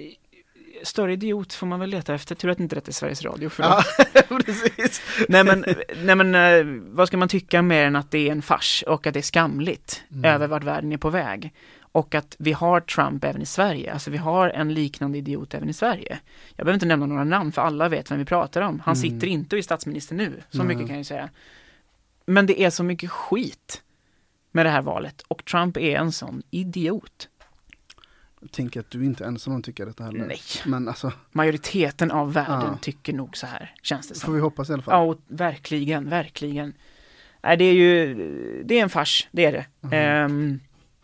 större idiot får man väl leta efter. Tur att inte detta är Sveriges Radio. För Ja, precis. nej men, nej men eh, vad ska man tycka mer än att det är en fars och att det är skamligt Mm. över vart världen är på väg. Och att vi har Trump även i Sverige, alltså vi har en liknande idiot även i Sverige. Jag behöver inte nämna några namn för alla vet vem vi pratar om. Han Mm. sitter inte och är statsminister nu, så Nej. mycket kan jag säga. Men det är så mycket skit med det här valet och Trump är en sån idiot. Tänker att du inte är ensam om att tycka detta heller. Nej. Men alltså, Majoriteten av världen Ja. tycker nog så här, känns det får som. vi hoppas i alla fall. Ja, och verkligen, verkligen. Nej, det är ju, det är en fars, det är det. Mhm. Ehm,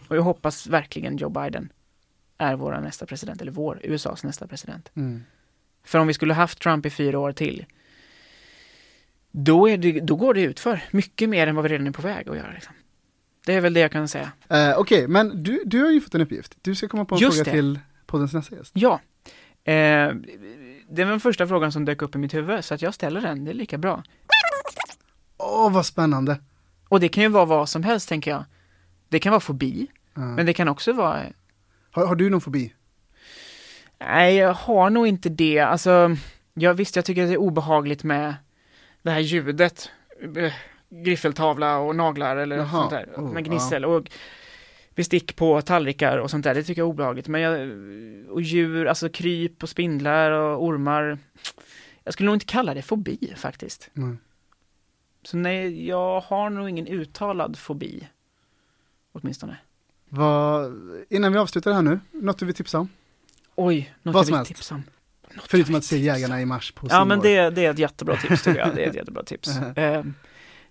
och jag hoppas verkligen Joe Biden är vår nästa president, eller vår, USAs nästa president. Mm. För om vi skulle haft Trump i fyra år till, då, är det, då går det utför mycket mer än vad vi redan är på väg att göra. Liksom. Det är väl det jag kan säga. Eh, Okej, men du, du har ju fått en uppgift. Du ska komma på en Just fråga det. till poddens nästa gäst. Ja, eh, det var den första frågan som dök upp i mitt huvud, så att jag ställer den, det är lika bra. Åh, vad spännande. Och det kan ju vara vad som helst, tänker jag. Det kan vara fobi, Ja. men det kan också vara har, har du någon fobi? Nej, jag har nog inte det. Alltså, jag visst, jag tycker att det är obehagligt med det här ljudet. Griffeltavla och naglar eller Jaha, sånt där. oh, med gnissel och bestick på tallrikar och sånt där. Det tycker jag är obehagligt. Men jag, och djur, alltså kryp och spindlar och ormar. Jag skulle nog inte kalla det fobi faktiskt. Nej. Så nej, jag har nog ingen uttalad fobi. Åtminstone. Vad, innan vi avslutar det här nu, något du vill tipsa om? Oj, något Vad jag vill tipsa om. Något Förutom att se Jägarna i mars på Ja men det, det är ett jättebra tips tycker jag, det är ett jättebra tips. Eh,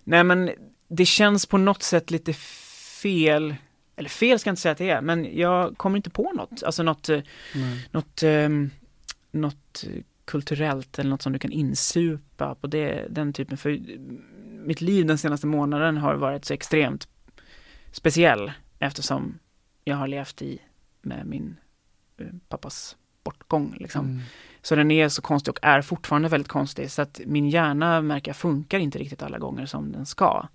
nej men det känns på något sätt lite fel eller fel ska jag inte säga att det är, men jag kommer inte på något, alltså något, eh, Nej. något, um, något kulturellt eller något som du kan insupa på det, den typen, för mitt liv den senaste månaden har varit så extremt speciell eftersom jag har levt i med min eh, pappas bortgång liksom. Mm. Så den är så konstig och är fortfarande väldigt konstig så att min hjärna märker jag funkar inte riktigt alla gånger som den ska.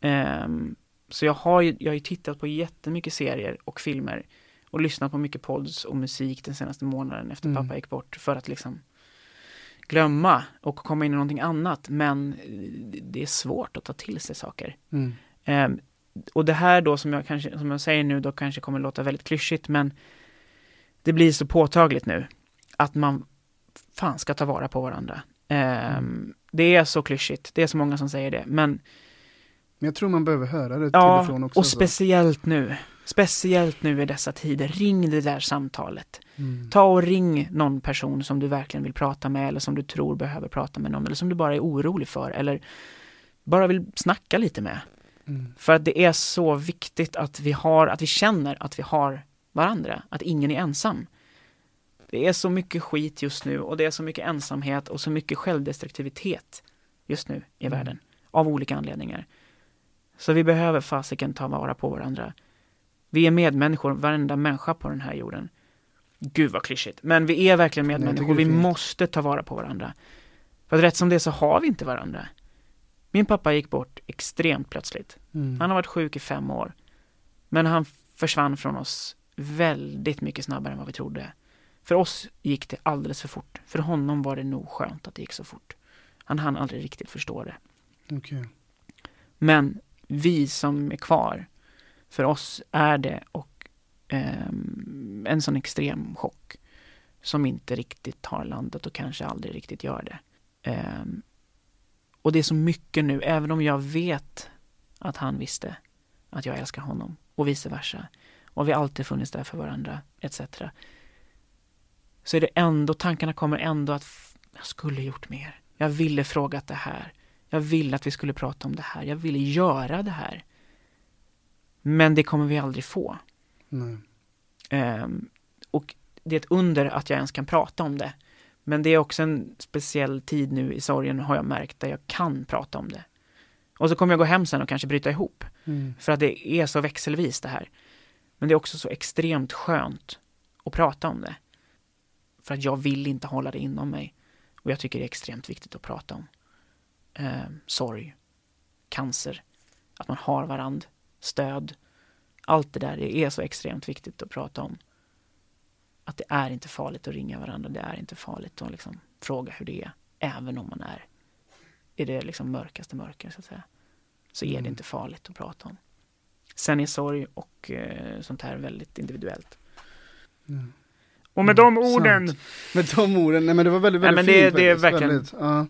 Ehm, så jag har ju, jag har ju tittat på jättemycket serier och filmer och lyssnat på mycket pods och musik den senaste månaden efter Mm. pappa gick bort för att liksom glömma och komma in i någonting annat men eh, det är svårt att ta till sig saker. Mm. Ehm, och det här då som jag, kanske, som jag säger nu då kanske kommer låta väldigt klyschigt men det blir så påtagligt nu att man fan ska ta vara på varandra. Ehm, Det är så klyschigt, det är så många som säger det men Men jag tror man behöver höra det till ja, och från också. och så. speciellt nu. Speciellt nu i dessa tider, ring det där samtalet. Mm. Ta och ring någon person som du verkligen vill prata med eller som du tror behöver prata med någon eller som du bara är orolig för eller bara vill snacka lite med. Mm. För att det är så viktigt att vi har, att vi känner att vi har varandra, att ingen är ensam. Det är så mycket skit just nu och det är så mycket ensamhet och så mycket självdestruktivitet just nu i Mm. världen, av olika anledningar. Så vi behöver fasiken ta vara på varandra. Vi är medmänniskor, varenda människa på den här jorden. Gud vad klyschigt, men vi är verkligen medmänniskor, vi måste ta vara på varandra. För att rätt som det är så har vi inte varandra. Min pappa gick bort extremt plötsligt. Mm. Han har varit sjuk i fem år. Men han försvann från oss väldigt mycket snabbare än vad vi trodde. För oss gick det alldeles för fort. För honom var det nog skönt att det gick så fort. Han hann aldrig riktigt förstå det. Okej. Men vi som är kvar, för oss är det och ehm, en sån extrem chock som inte riktigt har landat och kanske aldrig riktigt gör det. Ehm, och det är så mycket nu, även om jag vet att han visste att jag älskar honom och vice versa. Och vi har alltid funnits där för varandra, etc. Så är det ändå, tankarna kommer ändå att jag skulle gjort mer. Jag ville frågat det här. Jag ville att vi skulle prata om det här. Jag ville göra det här. Men det kommer vi aldrig få. Ehm, och det är ett under att jag ens kan prata om det. Men det är också en speciell tid nu i sorgen har jag märkt där jag kan prata om det. Och så kommer jag gå hem sen och kanske bryta ihop. Mm. För att det är så växelvis det här. Men det är också så extremt skönt att prata om det. För att jag vill inte hålla det inom mig. Och jag tycker det är extremt viktigt att prata om. Eh, sorg, cancer, att man har varand, stöd. Allt det där det är så extremt viktigt att prata om. Att det är inte farligt att ringa varandra, det är inte farligt att liksom fråga hur det är. Även om man är i det liksom mörkaste mörker så att säga. Så är det Mm. inte farligt att prata om. Sen är sorg och eh, sånt här väldigt individuellt. Mm. Och med Mm, de orden sant. Med de orden, nej men det var väldigt, Nej, väldigt men det- fint det är verkligen- Väldigt, ja.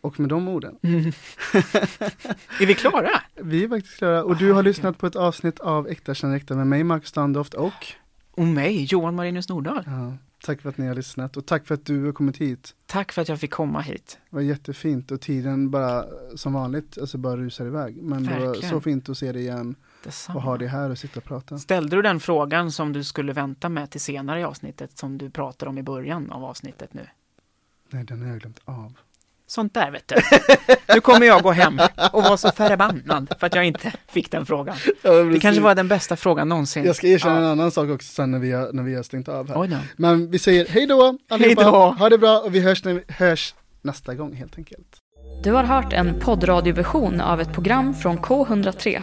Och med de orden, Mm. Är vi klara? vi är faktiskt klara. Och du har lyssnat på ett avsnitt av Äkta känner äkta med mig, Marcus Standoft och Och mig, Johan Marinus Nordahl. ja, Tack för att ni har lyssnat och tack för att du har kommit hit. Tack för att jag fick komma hit. Det var jättefint och tiden bara som vanligt, alltså bara rusar iväg. Men det var Verkligen. så fint att se dig igen Detsamma. och ha dig här och sitta och prata. Ställde du den frågan som du skulle vänta med till senare i avsnittet som du pratade om i början av avsnittet nu? Nej, den har jag glömt av. Sånt där vet du. Nu kommer jag gå hem och vara så förbannad för att jag inte fick den frågan. Det kanske var den bästa frågan någonsin. Jag ska erkänna en Ja. annan sak också sen när vi har, när vi har stängt av här. Men vi säger hej då allihopa. Hej då. Ha det bra och vi hörs, när vi hörs nästa gång helt enkelt. Du har hört en poddradioversion av ett program från K103.